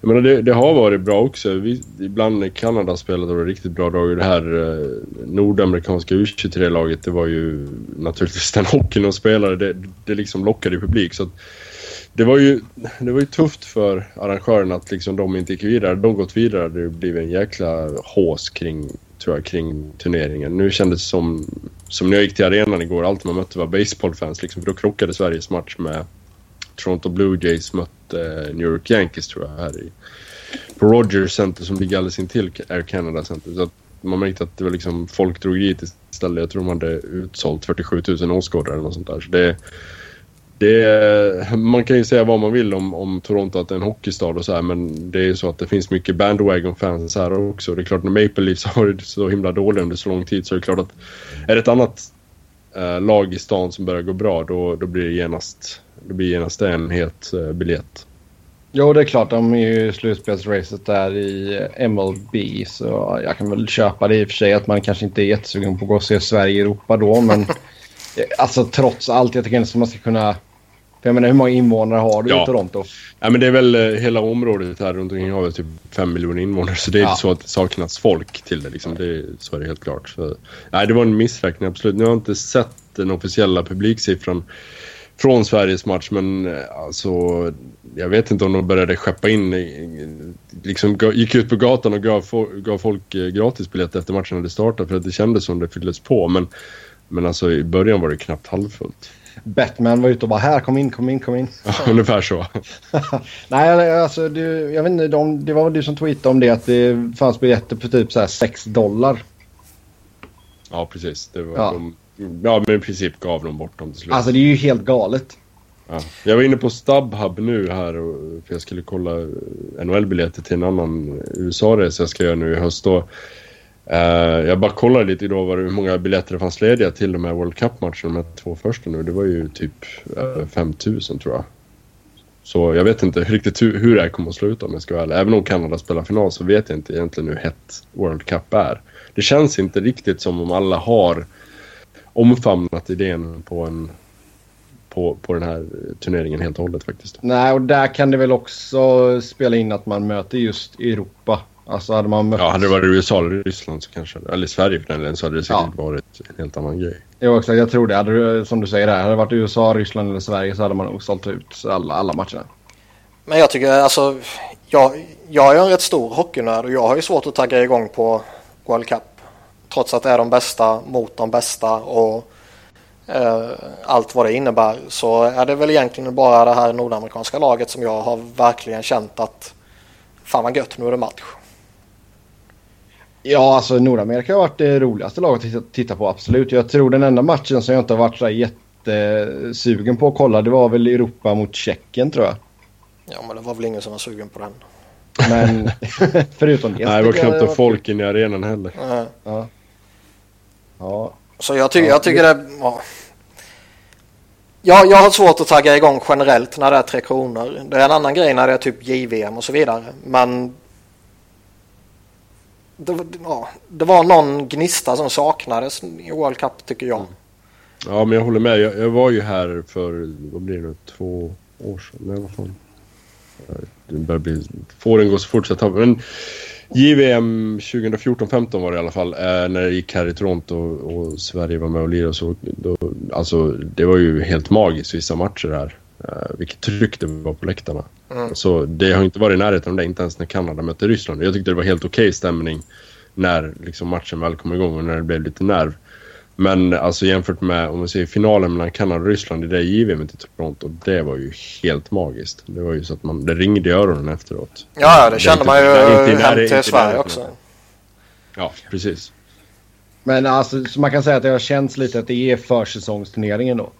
jag menar, det, det har varit bra också. Vi, ibland när Kanada spelade var det riktigt bra drag. Det här eh, nordamerikanska U23-laget, det var ju naturligtvis den hockeyn de spelade. Det, det liksom lockade publik. Så att, det var, ju, det var ju tufft för arrangörerna att liksom de inte gick vidare. De gått vidare. Det blev en jäkla hås kring, tror jag, kring turneringen. Nu kändes det som, som när jag gick till arenan igår, allt man mötte var baseballfans. Liksom, för då krockade Sveriges match med Toronto Blue Jays mötte eh, New York Yankees tror jag här i, på Rogers Center som ligger alldeles intill Air Canada Center. Så att man märkte att det var liksom, folk drog dit istället. Jag tror de hade utsålt 47 000 åskådare eller något sånt där. Så det, det, man kan ju säga vad man vill om, om Toronto att det är en hockeystad och så här men det är ju så att det finns mycket bandwagon-fans här också. Det är klart när Maple Leafs har varit så himla dåliga under så lång tid så är det klart att är det ett annat eh, lag i stan som börjar gå bra då, då blir det genast, det blir genast en het eh, biljett. Jo, det är klart. De är ju i slutspelsracet där i MLB. Så jag kan väl köpa det i och för sig att man kanske inte är jättesugen på att gå och se Sverige i Europa då. Men Alltså trots allt, jag tycker ändå att man ska kunna... För jag menar hur många invånare har du Ja. i Toronto? Ja, men det är väl eh, hela området här runt omkring har väl typ 5 miljoner invånare. Så det är Ja. inte så att det saknas folk till det. Liksom. det så är det helt klart. Så, nej, det var en missräkning absolut. Nu har jag inte sett den officiella publiksiffran från Sveriges match. Men eh, alltså, jag vet inte om de började skeppa in. eh, Liksom gick ut på gatan och gav, gav folk gratisbiljetter efter matchen hade startat. För att det kändes som det fylldes på. Men, men alltså i början var det knappt halvfullt. Batman var ute och bara här, kom in, kom in, kom in. Ja, ungefär så. Nej, alltså du, jag vet inte, de, det var väl du som tweetade om det att det fanns biljetter för typ så här 6 dollar. Ja, precis. Det var Ja. De, ja, men i princip gav de bort dem till slut. Alltså det är ju helt galet. Ja. Jag var inne på StubHub nu här och, för jag skulle kolla NHL-biljetter till en annan USA-resa jag ska göra nu i höst. Då. Eh, jag bara kollade lite idag vad, det- hur många biljetter det fanns lediga till de här World Cup-matcherna, de här två första nu. Det var ju typ uh, 5000 tror jag. Så jag vet inte riktigt hur, hur det här kommer att sluta om jag ska vara ärlig. Även om Kanada spelar final så vet jag inte egentligen hur hett World Cup är. Det känns inte riktigt som om alla har omfamnat idén på en på, på den här turneringen helt och hållet faktiskt. Nej, och där kan det väl också spela in att man möter just Europa. Alltså hade man mött... Ja, hade det varit USA eller Ryssland så kanske, eller Sverige för den delen, så hade det säkert Ja. varit en helt annan grej. Jo, exakt. Jag tror det. Hade det, som du säger där, hade det varit USA, Ryssland eller Sverige så hade man nog sålt ut alla, alla matcherna. Men jag tycker alltså, jag, jag är en rätt stor hockeynörd och jag har ju svårt att tagga igång på World Cup. Trots att det är de bästa mot de bästa och eh, allt vad det innebär så är det väl egentligen bara det här nordamerikanska laget som jag har verkligen känt att fan vad gött, nu är det match. Ja, alltså Nordamerika har varit det roligaste laget att titta, på, absolut. Jag tror den enda matchen som jag inte har varit så jättesugen på att kolla, det var väl Europa mot Tjeckien tror jag. Ja men det var väl ingen som var sugen på den. Men förutom det. Nej, det var jag knappt en folk inne i arenan heller. Ja. Ja. Så jag, ty- Ja, jag tycker det... Ja. Ja, jag har svårt att tagga igång generellt när det är Tre Kronor. Det är en annan grej när det är typ JVM och så vidare. Men det, var- ja, det var någon gnista som saknades i World Cup tycker jag. Mm. Ja, men jag håller med. Jag, jag var ju här för, vad blir det nu, två år sedan? Nej, vad fan. Det börjar bli, Fåren går så fort så jag tar Men JVM 2014-15 var det i alla fall. Eh, när det gick här i Toronto och, och Sverige var med och lirade. Så, då, alltså, det var ju helt magiskt vissa matcher här. Eh, vilket tryck det var på läktarna. Mm. Så det har inte varit i närheten av det, inte ens när Kanada mötte Ryssland. Jag tyckte det var helt okej stämning när liksom, matchen väl kom igång och när det blev lite nerv. Men alltså jämfört med om vi säger finalen mellan Kanada och Ryssland i det JVM i Toronto. Det var ju helt magiskt. Det var ju så att man, det ringde i öronen efteråt. Ja, det är kände inte- man ju det inte hem till Sverige också. Ja, precis. Men alltså, så man kan säga att det har känts lite att det är försäsongsturneringen då.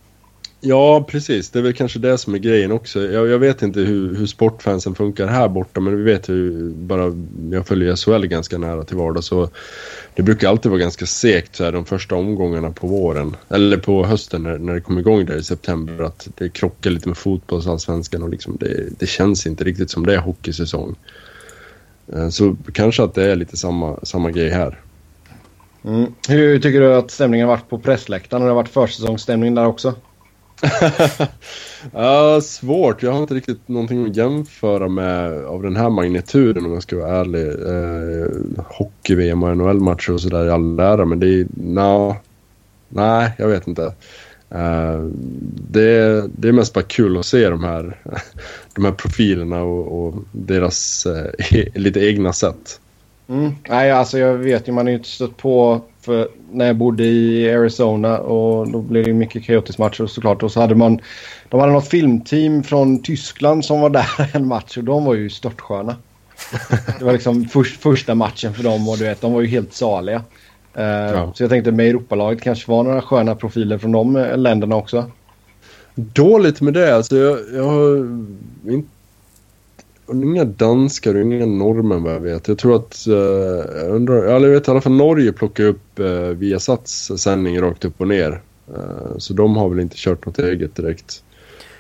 Ja, precis. Det är väl kanske det som är grejen också. Jag, jag vet inte hur, hur sportfansen funkar här borta, men vi vet ju bara... Jag följer SHL ganska nära till vardags, så det brukar alltid vara ganska segt så här, de första omgångarna på våren. Eller på hösten när, när det kommer igång där i september. Att det krockar lite med fotbollsallsvenskan och liksom det, det känns inte riktigt som det är hockeysäsong. Eh, så kanske att det är lite samma, samma grej här. Mm. Hur tycker du att stämningen har varit på pressläktaren? Har det varit försäsongsstämning där också? Uh, svårt. Jag har inte riktigt någonting att jämföra med av den här magnituden om jag ska vara ärlig. Uh, Hockey-VM och NHL-matcher och sådär i all ära, men det är... No, nej, jag vet inte. Uh, det, är- det är mest bara kul att se de här, de här profilerna och, och deras uh, lite egna sätt. Mm. Nej, alltså jag vet ju, man har ju inte stött på för när jag bodde i Arizona och då blev det mycket Coyotes-matcher såklart. Och så hade man, de hade något filmteam från Tyskland som var där en match och de var ju störtsköna. Det var liksom först, första matchen för dem och du vet, de var ju helt saliga. Eh, Ja. Så jag tänkte med Europalaget kanske var några sköna profiler från de länderna också. Dåligt med det. Alltså jag, jag har inte... Inga danskar och inga norrmän vad jag vet. Jag tror att... Uh, jag undrar, eller jag vet i alla fall Norge plockar upp uh, Viasats sändning rakt upp och ner. Eh, så de har väl inte kört något eget direkt.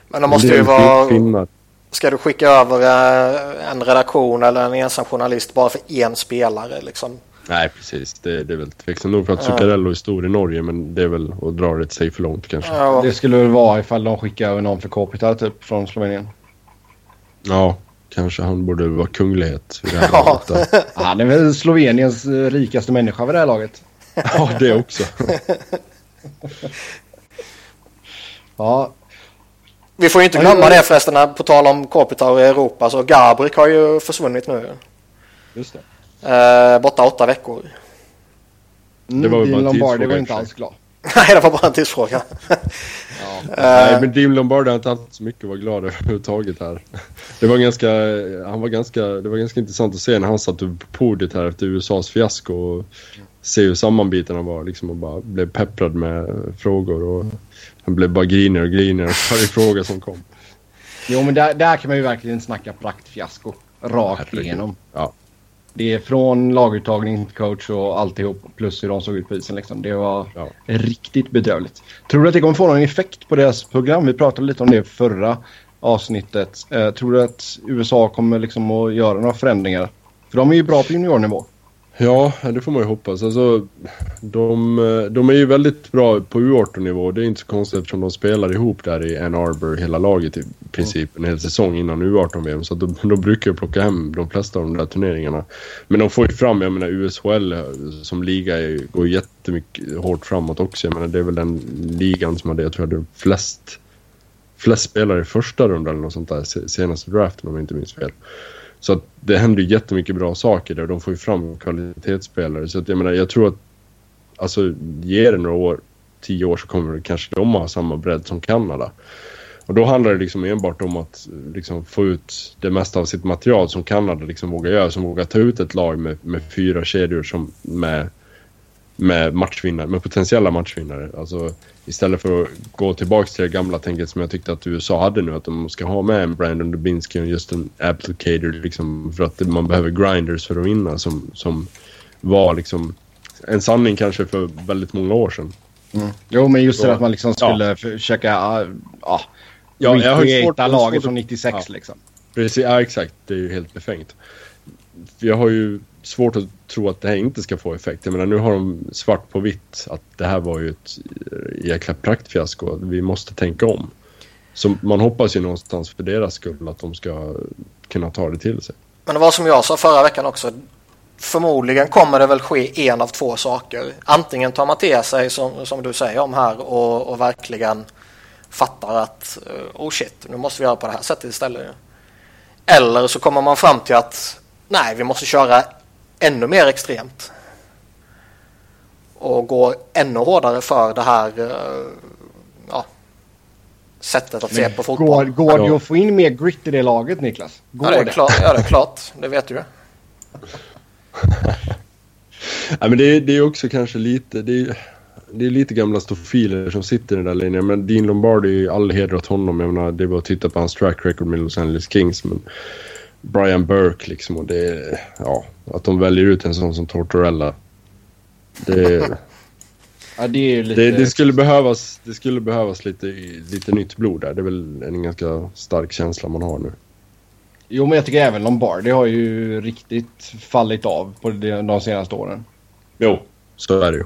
Men det måste ju vara... Finnar. Ska du skicka över eh, en redaktion eller en ensam journalist bara för en spelare liksom? Nej, precis. Det, det är väl tveksamt nog för att Zuccarello är stor i Norge, men det är väl att dra det sig för långt kanske. Ja, Ja, Det skulle väl vara ifall de skickar över någon för Kopitar typ från Slovenien. Kanske han borde vara kunglighet vid det här Ja. laget. Han är väl Sloveniens eh, rikaste människa vid det här laget. Ja, det också. Ja, Vi får ju inte glömma det förresten, när- på tal om Kopitar i Europa, så Gabrik har ju försvunnit nu. just det. Eh, borta åtta veckor. Mm, Det var väl bara en tidsfråga var i och inte alls glad. Nej, det var bara en tidsfråga. Nej, men Dim Lombardi har inte haft så mycket att vara glad över överhuvudtaget här. Det var ganska, han var ganska, det var ganska intressant att se när han satt på podiet här efter USAs fiasko och se hur sammanbiten han var liksom och bara blev pepprad med frågor och han blev bara grinigare och grinigare för varje fråga som kom. Jo, men där, där kan man ju verkligen snacka praktfiasko. Rakt Herregud. igenom. Ja. Det är från laguttagning till coach och alltihop. Plus hur de såg ut på isen. Liksom. Det var Ja. riktigt bedrövligt. Tror du att det kommer få någon effekt på deras program? Vi pratade lite om det förra avsnittet. Eh, tror du att USA kommer liksom att göra några förändringar? För de är ju bra på juniornivå. Ja, det får man ju hoppas. Alltså, de, eh, de är ju väldigt bra på U18-nivå. Det är inte så konstigt eftersom de spelar ihop där i Ann Arbor, hela laget i princip, en hel säsong innan U18-VM. Så de, de brukar ju plocka hem de flesta av de där turneringarna. Men de får ju fram, jag menar USHL eh, som liga är, går jättemycket hårt framåt också. Jag menar det är väl den ligan som hade, jag tror hade flest, flest spelare i första rundan eller något sånt där senaste draften om jag inte minns fel. Så att det händer ju jättemycket bra saker där. De får ju fram kvalitetsspelare. Så att jag menar, jag tror att alltså ge det några år, tio år så kommer det kanske de ha samma bredd som Kanada. Och då handlar det liksom enbart om att liksom få ut det mesta av sitt material som Kanada liksom vågar göra. Som vågar ta ut ett lag med, med fyra kedjor som med, med matchvinnare, med potentiella matchvinnare. Alltså istället för att gå tillbaka till det gamla tänket som jag tyckte att USA hade nu. Att de ska ha med en Brandon Dubinsky och just en applicator liksom för att man behöver grinders för att vinna som, som var liksom en sanning kanske för väldigt många år sedan. Jo, men just det att man liksom Ja. skulle försöka... Ja, ja, Ja, jag har svårt- laget från att- 96 ja. liksom. Precis, ja exakt. Det är ju helt befängt. Jag har ju svårt att tro att det här inte ska få effekt. Jag menar nu har de svart på vitt att det här var ju ett eh, jäkla praktfiasko. Vi måste tänka om. Så man hoppas ju någonstans för deras skull att de ska kunna ta det till sig. Men det var som jag sa förra veckan också. Förmodligen kommer det väl ske en av två saker. Antingen tar man till sig som, som du säger om här och, och verkligen fattar att eh, oh shit, nu måste vi göra på det här sättet istället. Eller så kommer man fram till att nej, vi måste köra ännu mer extremt. Och gå ännu hårdare för det här eh, ja, sättet att se på fotboll. Går, går det att få in mer grit i det laget, Niklas? Går Ja, det är klart. Ja, det är klart. Det vet du ju. Ja, men det, är- det är också kanske lite... Det är, det är lite gamla stofiler som sitter i den där linjen. Men Dean Lombardi, all heder åt honom. Jag menar, det är bara att titta på hans track record med Los Angeles Kings. Men Brian Burke liksom. Och det ja, att de väljer ut en sån som Tortorella. Det, Ja, det lite... det, det, skulle behövas, det skulle behövas lite, lite nytt blod där. Det är väl en ganska stark känsla man har nu. Jo, men jag tycker även Lombardi har ju riktigt fallit av på de, senaste åren. Jo, så är det ju.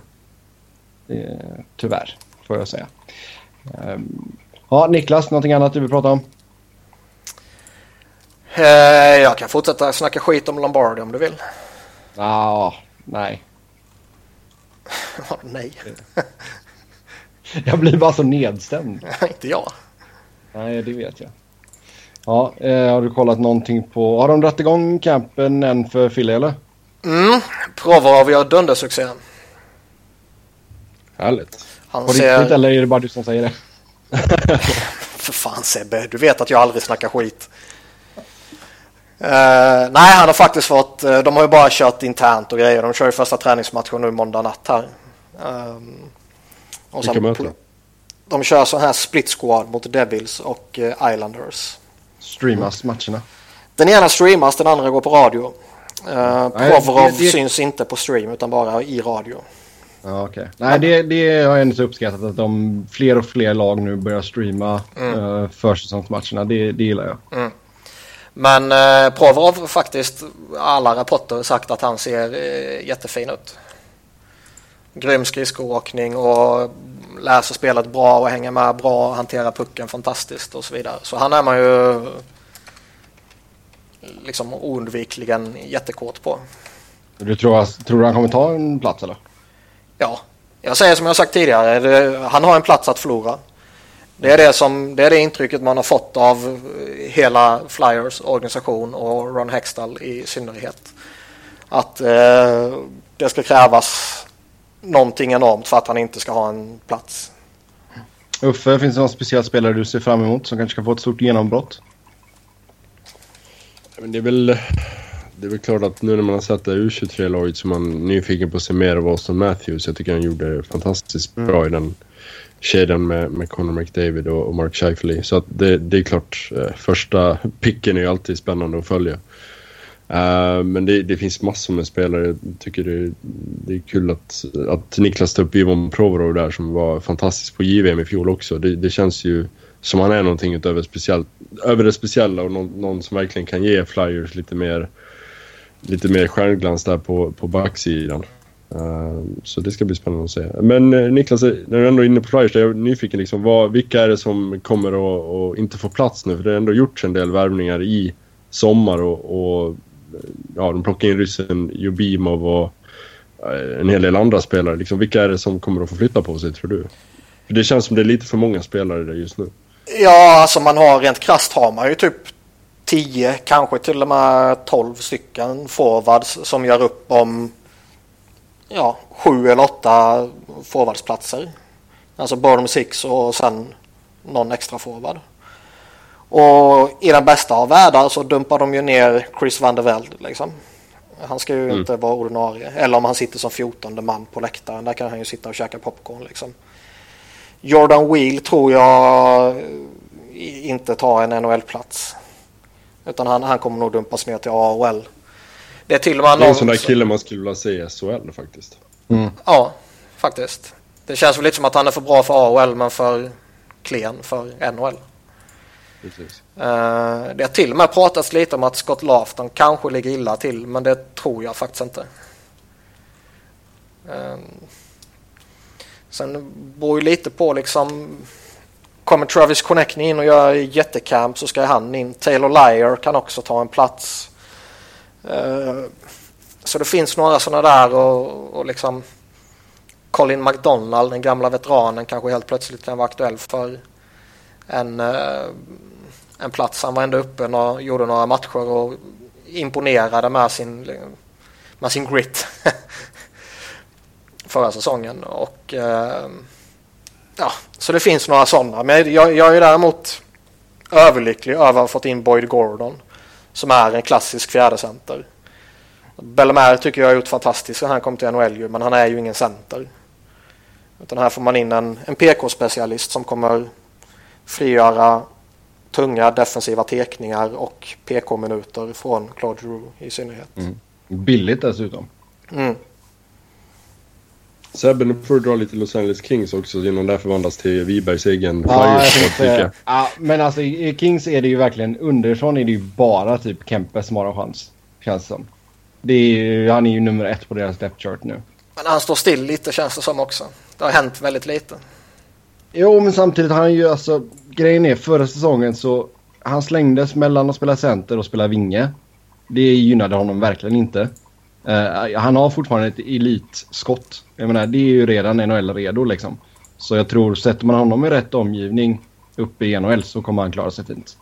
Tyvärr, får jag säga. Ehm, ja, Niklas, någonting annat du vill prata om? Eh, Jag kan fortsätta snacka skit om Lombardi om du vill. Ah, nej. Nej, Jag blir bara så nedstämd. inte jag. Nej, det vet jag. Ja, eh, har du kollat någonting på... Har de dragit igång campen än för Philly eller? Mm, Provorov gör dundersuccé. Härligt. Han På riktigt ser... eller är det bara du som säger det? För fan Sebbe, du vet att jag aldrig snackar skit. Eh, nej, han har faktiskt fått... eh, de har ju bara kört internt och grejer. De kör ju första träningsmatchen nu måndag natt här. Um, och Vilka möten? De kör så här split squad mot Devils och eh, Islanders. Streamas matcherna. Den ena streamas, den andra går på radio. Uh, Provorov det- syns inte på stream utan bara i radio. Ja, okej. Nej, det, det har jag ändå uppskattat att de fler och fler lag nu börjar streama mm. försäsongsmatcherna. Det, det gillar jag. Men eh, Provorov faktiskt alla rapporter sagt att han ser eh, jättefin ut. Grym skridskoåkning och läser spelet bra och hänger med bra, hanterar pucken fantastiskt och så vidare. Så han är man ju liksom oundvikligen jättekåt på. Du tror, tror du han kommer ta en plats eller? Ja, jag säger som jag sagt tidigare. Det, han har en plats att förlora. Det är det, som, det är det intrycket man har fått av hela Flyers organisation och Ron Hextall i synnerhet. Att eh, det ska krävas någonting enormt för att han inte ska ha en plats. Uffe, finns det någon speciell spelare du ser fram emot som kanske ska få ett stort genombrott? Men det är väl... Det är väl klart att nu när man har sett det U23-laget så är man nyfiken på att se mer av Austin Matthews. Jag tycker han gjorde fantastiskt bra mm. i den kedjan med, med Conor McDavid och, och Mark Scheifele. Så att det, det är klart, eh, första picken är ju alltid spännande att följa. Uh, men det, det, finns massor med spelare. Jag tycker det, det är kul att, att Niklas tar upp Ivan Provorov där som var fantastisk på JVM i fjol också. Det, det känns ju som han är någonting utöver speciellt, över det speciella och någon, någon, som verkligen kan ge Flyers lite mer, lite mer stjärnglans där på, på backsidan. Ehm, så det ska bli spännande att se. Men eh, Niklas, eh, när du ändå är inne på Flyers, jag är nyfiken liksom, vad, vilka är det som kommer att, inte få plats nu? För det har ändå gjorts en del värvningar i sommar och, och eh, ja, de plockar in ryssen Jubimov och en hel del andra spelare. Liksom, vilka är det som kommer att få flytta på sig tror du? För det känns som det är lite för många spelare där just nu. Ja, alltså man har rent krasst har man ju typ 10, kanske till och med 12 stycken forwards som gör upp om ja, sju eller åtta forwardsplatser. Alltså bottom six och sen någon extra forward. Och i den bästa av världar så dumpar de ju ner Chris van der Velde liksom. Han ska ju mm. inte vara ordinarie. Eller om han sitter som 14 man på läktaren. Där kan han ju sitta och käka popcorn liksom. Jordan Wheel tror jag inte tar en NHL-plats. Utan han, han kommer nog dumpas ner till AHL. Det är till och med Det är en sån där kille man skulle vilja se i SHL faktiskt. Mm. Ja, faktiskt. Det känns väl lite som att han är för bra för AHL men för klen för NHL. Precis. Uh, det har till och med pratats lite om att Scott Lafton kanske ligger illa till men det tror jag faktiskt inte. Uh, sen beror ju lite på liksom Kommer Travis Connectney in och gör jättecamp så ska han in. Taylor Lyer kan också ta en plats. Eh, så det finns några sådana där och, och liksom Colin McDonald, den gamla veteranen, kanske helt plötsligt kan vara aktuell för en eh, en plats. Han var ändå uppe och gjorde några matcher och imponerade med sin, med sin grit förra säsongen. Och, eh, ja, så det finns några sådana. Men jag, jag är däremot överlycklig över att ha fått in Boyd Gordon som är en klassisk fjärdecenter. Bellemare tycker jag har gjort fantastiskt när han kom till NHL men han är ju ingen center. Utan här får man in en, en PK-specialist som kommer frigöra tunga defensiva tekningar och PK-minuter från Claude Drew i synnerhet. Mm. Billigt dessutom. Mm. Sebbe, nu får du dra lite Los Angeles Kings också innan det förvandlas till Wibergs egen ja, flyers. Ja, men alltså i Kings är det ju verkligen underifrån är det ju bara typ Kempe som har en chans. Känns som. Det är, han är ju nummer ett på deras depth chart nu. Men han står still lite känns det som också. Det har hänt väldigt lite. Jo, men samtidigt har han ju alltså grejen är förra säsongen så han slängdes mellan att spela center och spela vinge. Det gynnade honom verkligen inte. Uh, han har fortfarande ett elitskott. Jag menar, det är ju redan NHL-redo liksom. Så jag tror, sätter man honom i rätt omgivning uppe i NHL så kommer han klara sig fint.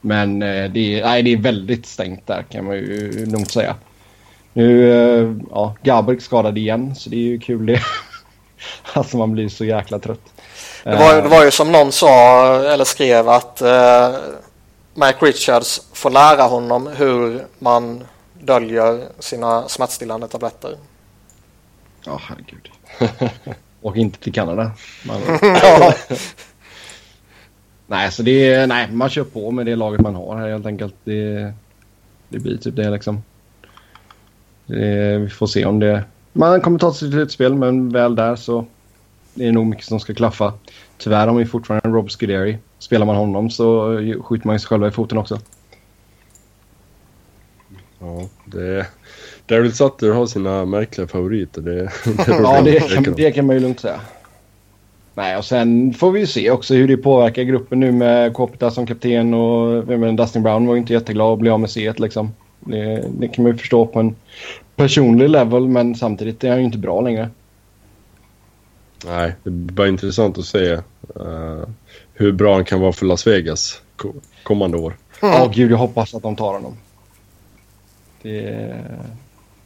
Men uh, det, är, nej, det är väldigt stängt där kan man ju lugnt säga. Nu, uh, ja, Gabrick skadad igen så det är ju kul det. alltså man blir så jäkla trött. Det var, det var ju som någon sa eller skrev att Mike Richards får lära honom hur man döljer sina smärtstillande tabletter. Ja, oh, herregud. Och inte till Kanada. Man... ja. nej, så det är, nej, man kör på med det laget man har här helt enkelt. Det, det blir typ det liksom. Det, vi får se om det... Man kommer ta sig till ett spel men väl där så det är nog mycket som ska klaffa. Tyvärr har vi fortfarande Rob Scuderi. Spelar man honom så skjuter man sig själva i foten också. Ja, det... Daryl Sutter har sina märkliga favoriter. Det, det ja, det kan, det kan man ju lugnt säga. Nej, och sen får vi ju se också hur det påverkar gruppen nu med Kopita som kapten och men Dustin Brown var ju inte jätteglad att bli av med C liksom. Det, det, kan man ju förstå på en personlig level men samtidigt är han ju inte bra längre. Nej, det blir bara intressant att se uh, hur bra han kan vara för Las Vegas kommande år. Ja, mm. oh, gud jag hoppas att de tar honom. Det,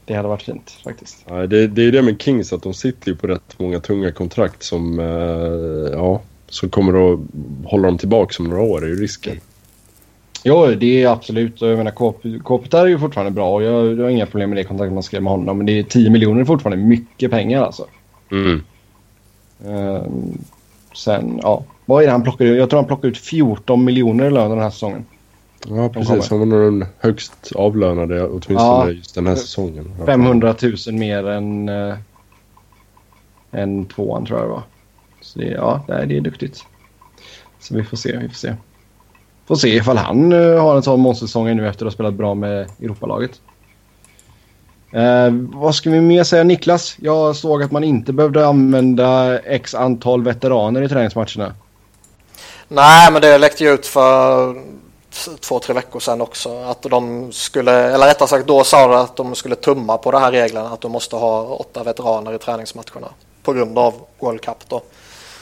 det hade varit fint faktiskt. Ja, det, det är det med Kings att de sitter ju på rätt många tunga kontrakt som, uh, ja, som kommer att hålla dem tillbaka om några år är ju risken. Jo, det är absolut. Jag menar, Kopitar är ju fortfarande bra och jag, jag har inga problem med det kontraktet man skrev med honom. Men det är 10 miljoner är fortfarande mycket pengar alltså. Mm. Uh, sen, ja. Vad är det han plockar ut? Jag tror han plockar ut 14 miljoner i lön den här säsongen. Ja, precis. Han var nog den högst avlönade åtminstone ja, just den här säsongen. 500 000 mer än, äh, än tvåan tror jag det var. Så det, ja, det är, det är duktigt. Så vi får se, vi får se. Får se ifall han uh, har en sån monstersäsong nu efter att ha spelat bra med Europalaget. Uh, vad ska vi mer säga Niklas? Jag såg att man inte behövde använda x antal veteraner i träningsmatcherna. Nej, men det läckte ju ut för två, tre veckor sedan också. Att de skulle, eller rättare sagt då sa de att de skulle tumma på de här reglerna. Att de måste ha åtta veteraner i träningsmatcherna. På grund av World Cup då.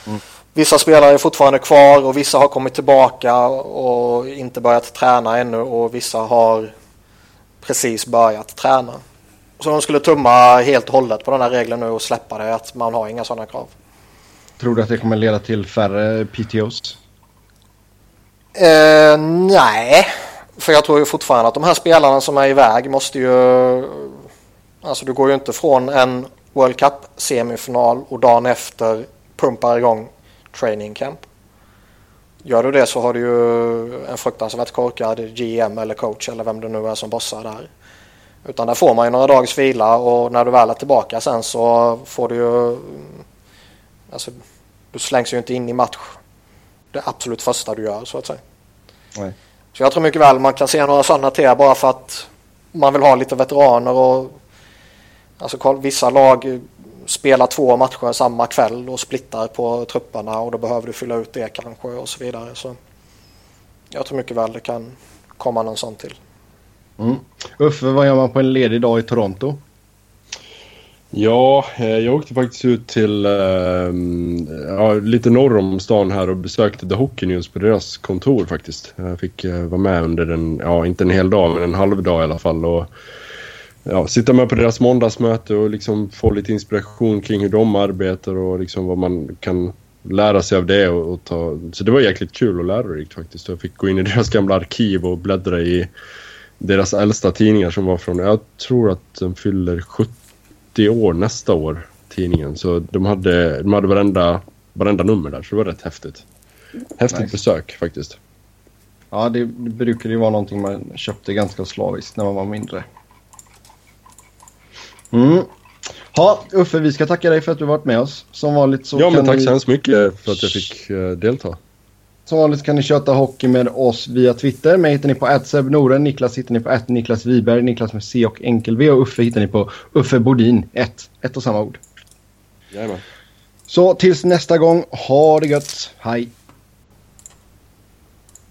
Mm. Vissa spelare är fortfarande kvar och vissa har kommit tillbaka och inte börjat träna ännu och vissa har precis börjat träna. Så de skulle tumma helt och hållet på den här regeln nu och släppa det att man har inga sådana krav. Tror du att det kommer leda till färre PTOs? Eh, nej, för jag tror ju fortfarande att de här spelarna som är iväg måste ju... Alltså du går ju inte från en World Cup-semifinal och dagen efter pumpar igång training camp. Gör du det så har du ju en fruktansvärt korkad GM eller coach eller vem det nu är som bossar där. Utan där får man ju några dagars vila och när du väl är tillbaka sen så får du ju... Alltså, du slängs ju inte in i match det absolut första du gör så att säga. Nej. Så jag tror mycket väl man kan se några sådana till bara för att man vill ha lite veteraner och alltså vissa lag spelar två matcher samma kväll och splittar på trupperna och då behöver du fylla ut det kanske och så vidare. Så jag tror mycket väl det kan komma någon sån till. Mm. Uffe, vad gör man på en ledig dag i Toronto? Ja, eh, jag åkte faktiskt ut till ehm, ja, lite norr om stan här och besökte The Hockey News på deras kontor faktiskt. Jag fick eh, vara med under en, ja inte en hel dag men en halv dag i alla fall. Och, ja, sitta med på deras måndagsmöte och liksom få lite inspiration kring hur de arbetar och liksom vad man kan lära sig av det. Och, och ta, så det var jäkligt kul och lärorikt faktiskt. Jag fick gå in i deras gamla arkiv och bläddra i deras äldsta tidningar som var från, jag tror att den fyller 70 80 år nästa år, tidningen. Så de hade, de hade varenda, varenda nummer där, så det var rätt häftigt. Häftigt nice. besök faktiskt. Ja, det, det brukade ju vara någonting man köpte ganska slaviskt när man var mindre. Mm. Ja, Uffe, vi ska tacka dig för att du varit med oss. Som vanligt så Ja, men tack vi... så hemskt mycket för att jag fick uh, delta. Vanligt kan ni köta hockey med oss via Twitter. Mig hittar ni på @sebnoren, Niklas hittar ni på Niklas Wiberg, Niklas med C och enkel V och Uffe hittar ni på Uffe Bodin 1. Ett och samma ord. Jajamän. Så tills nästa gång, ha det gött. Hej!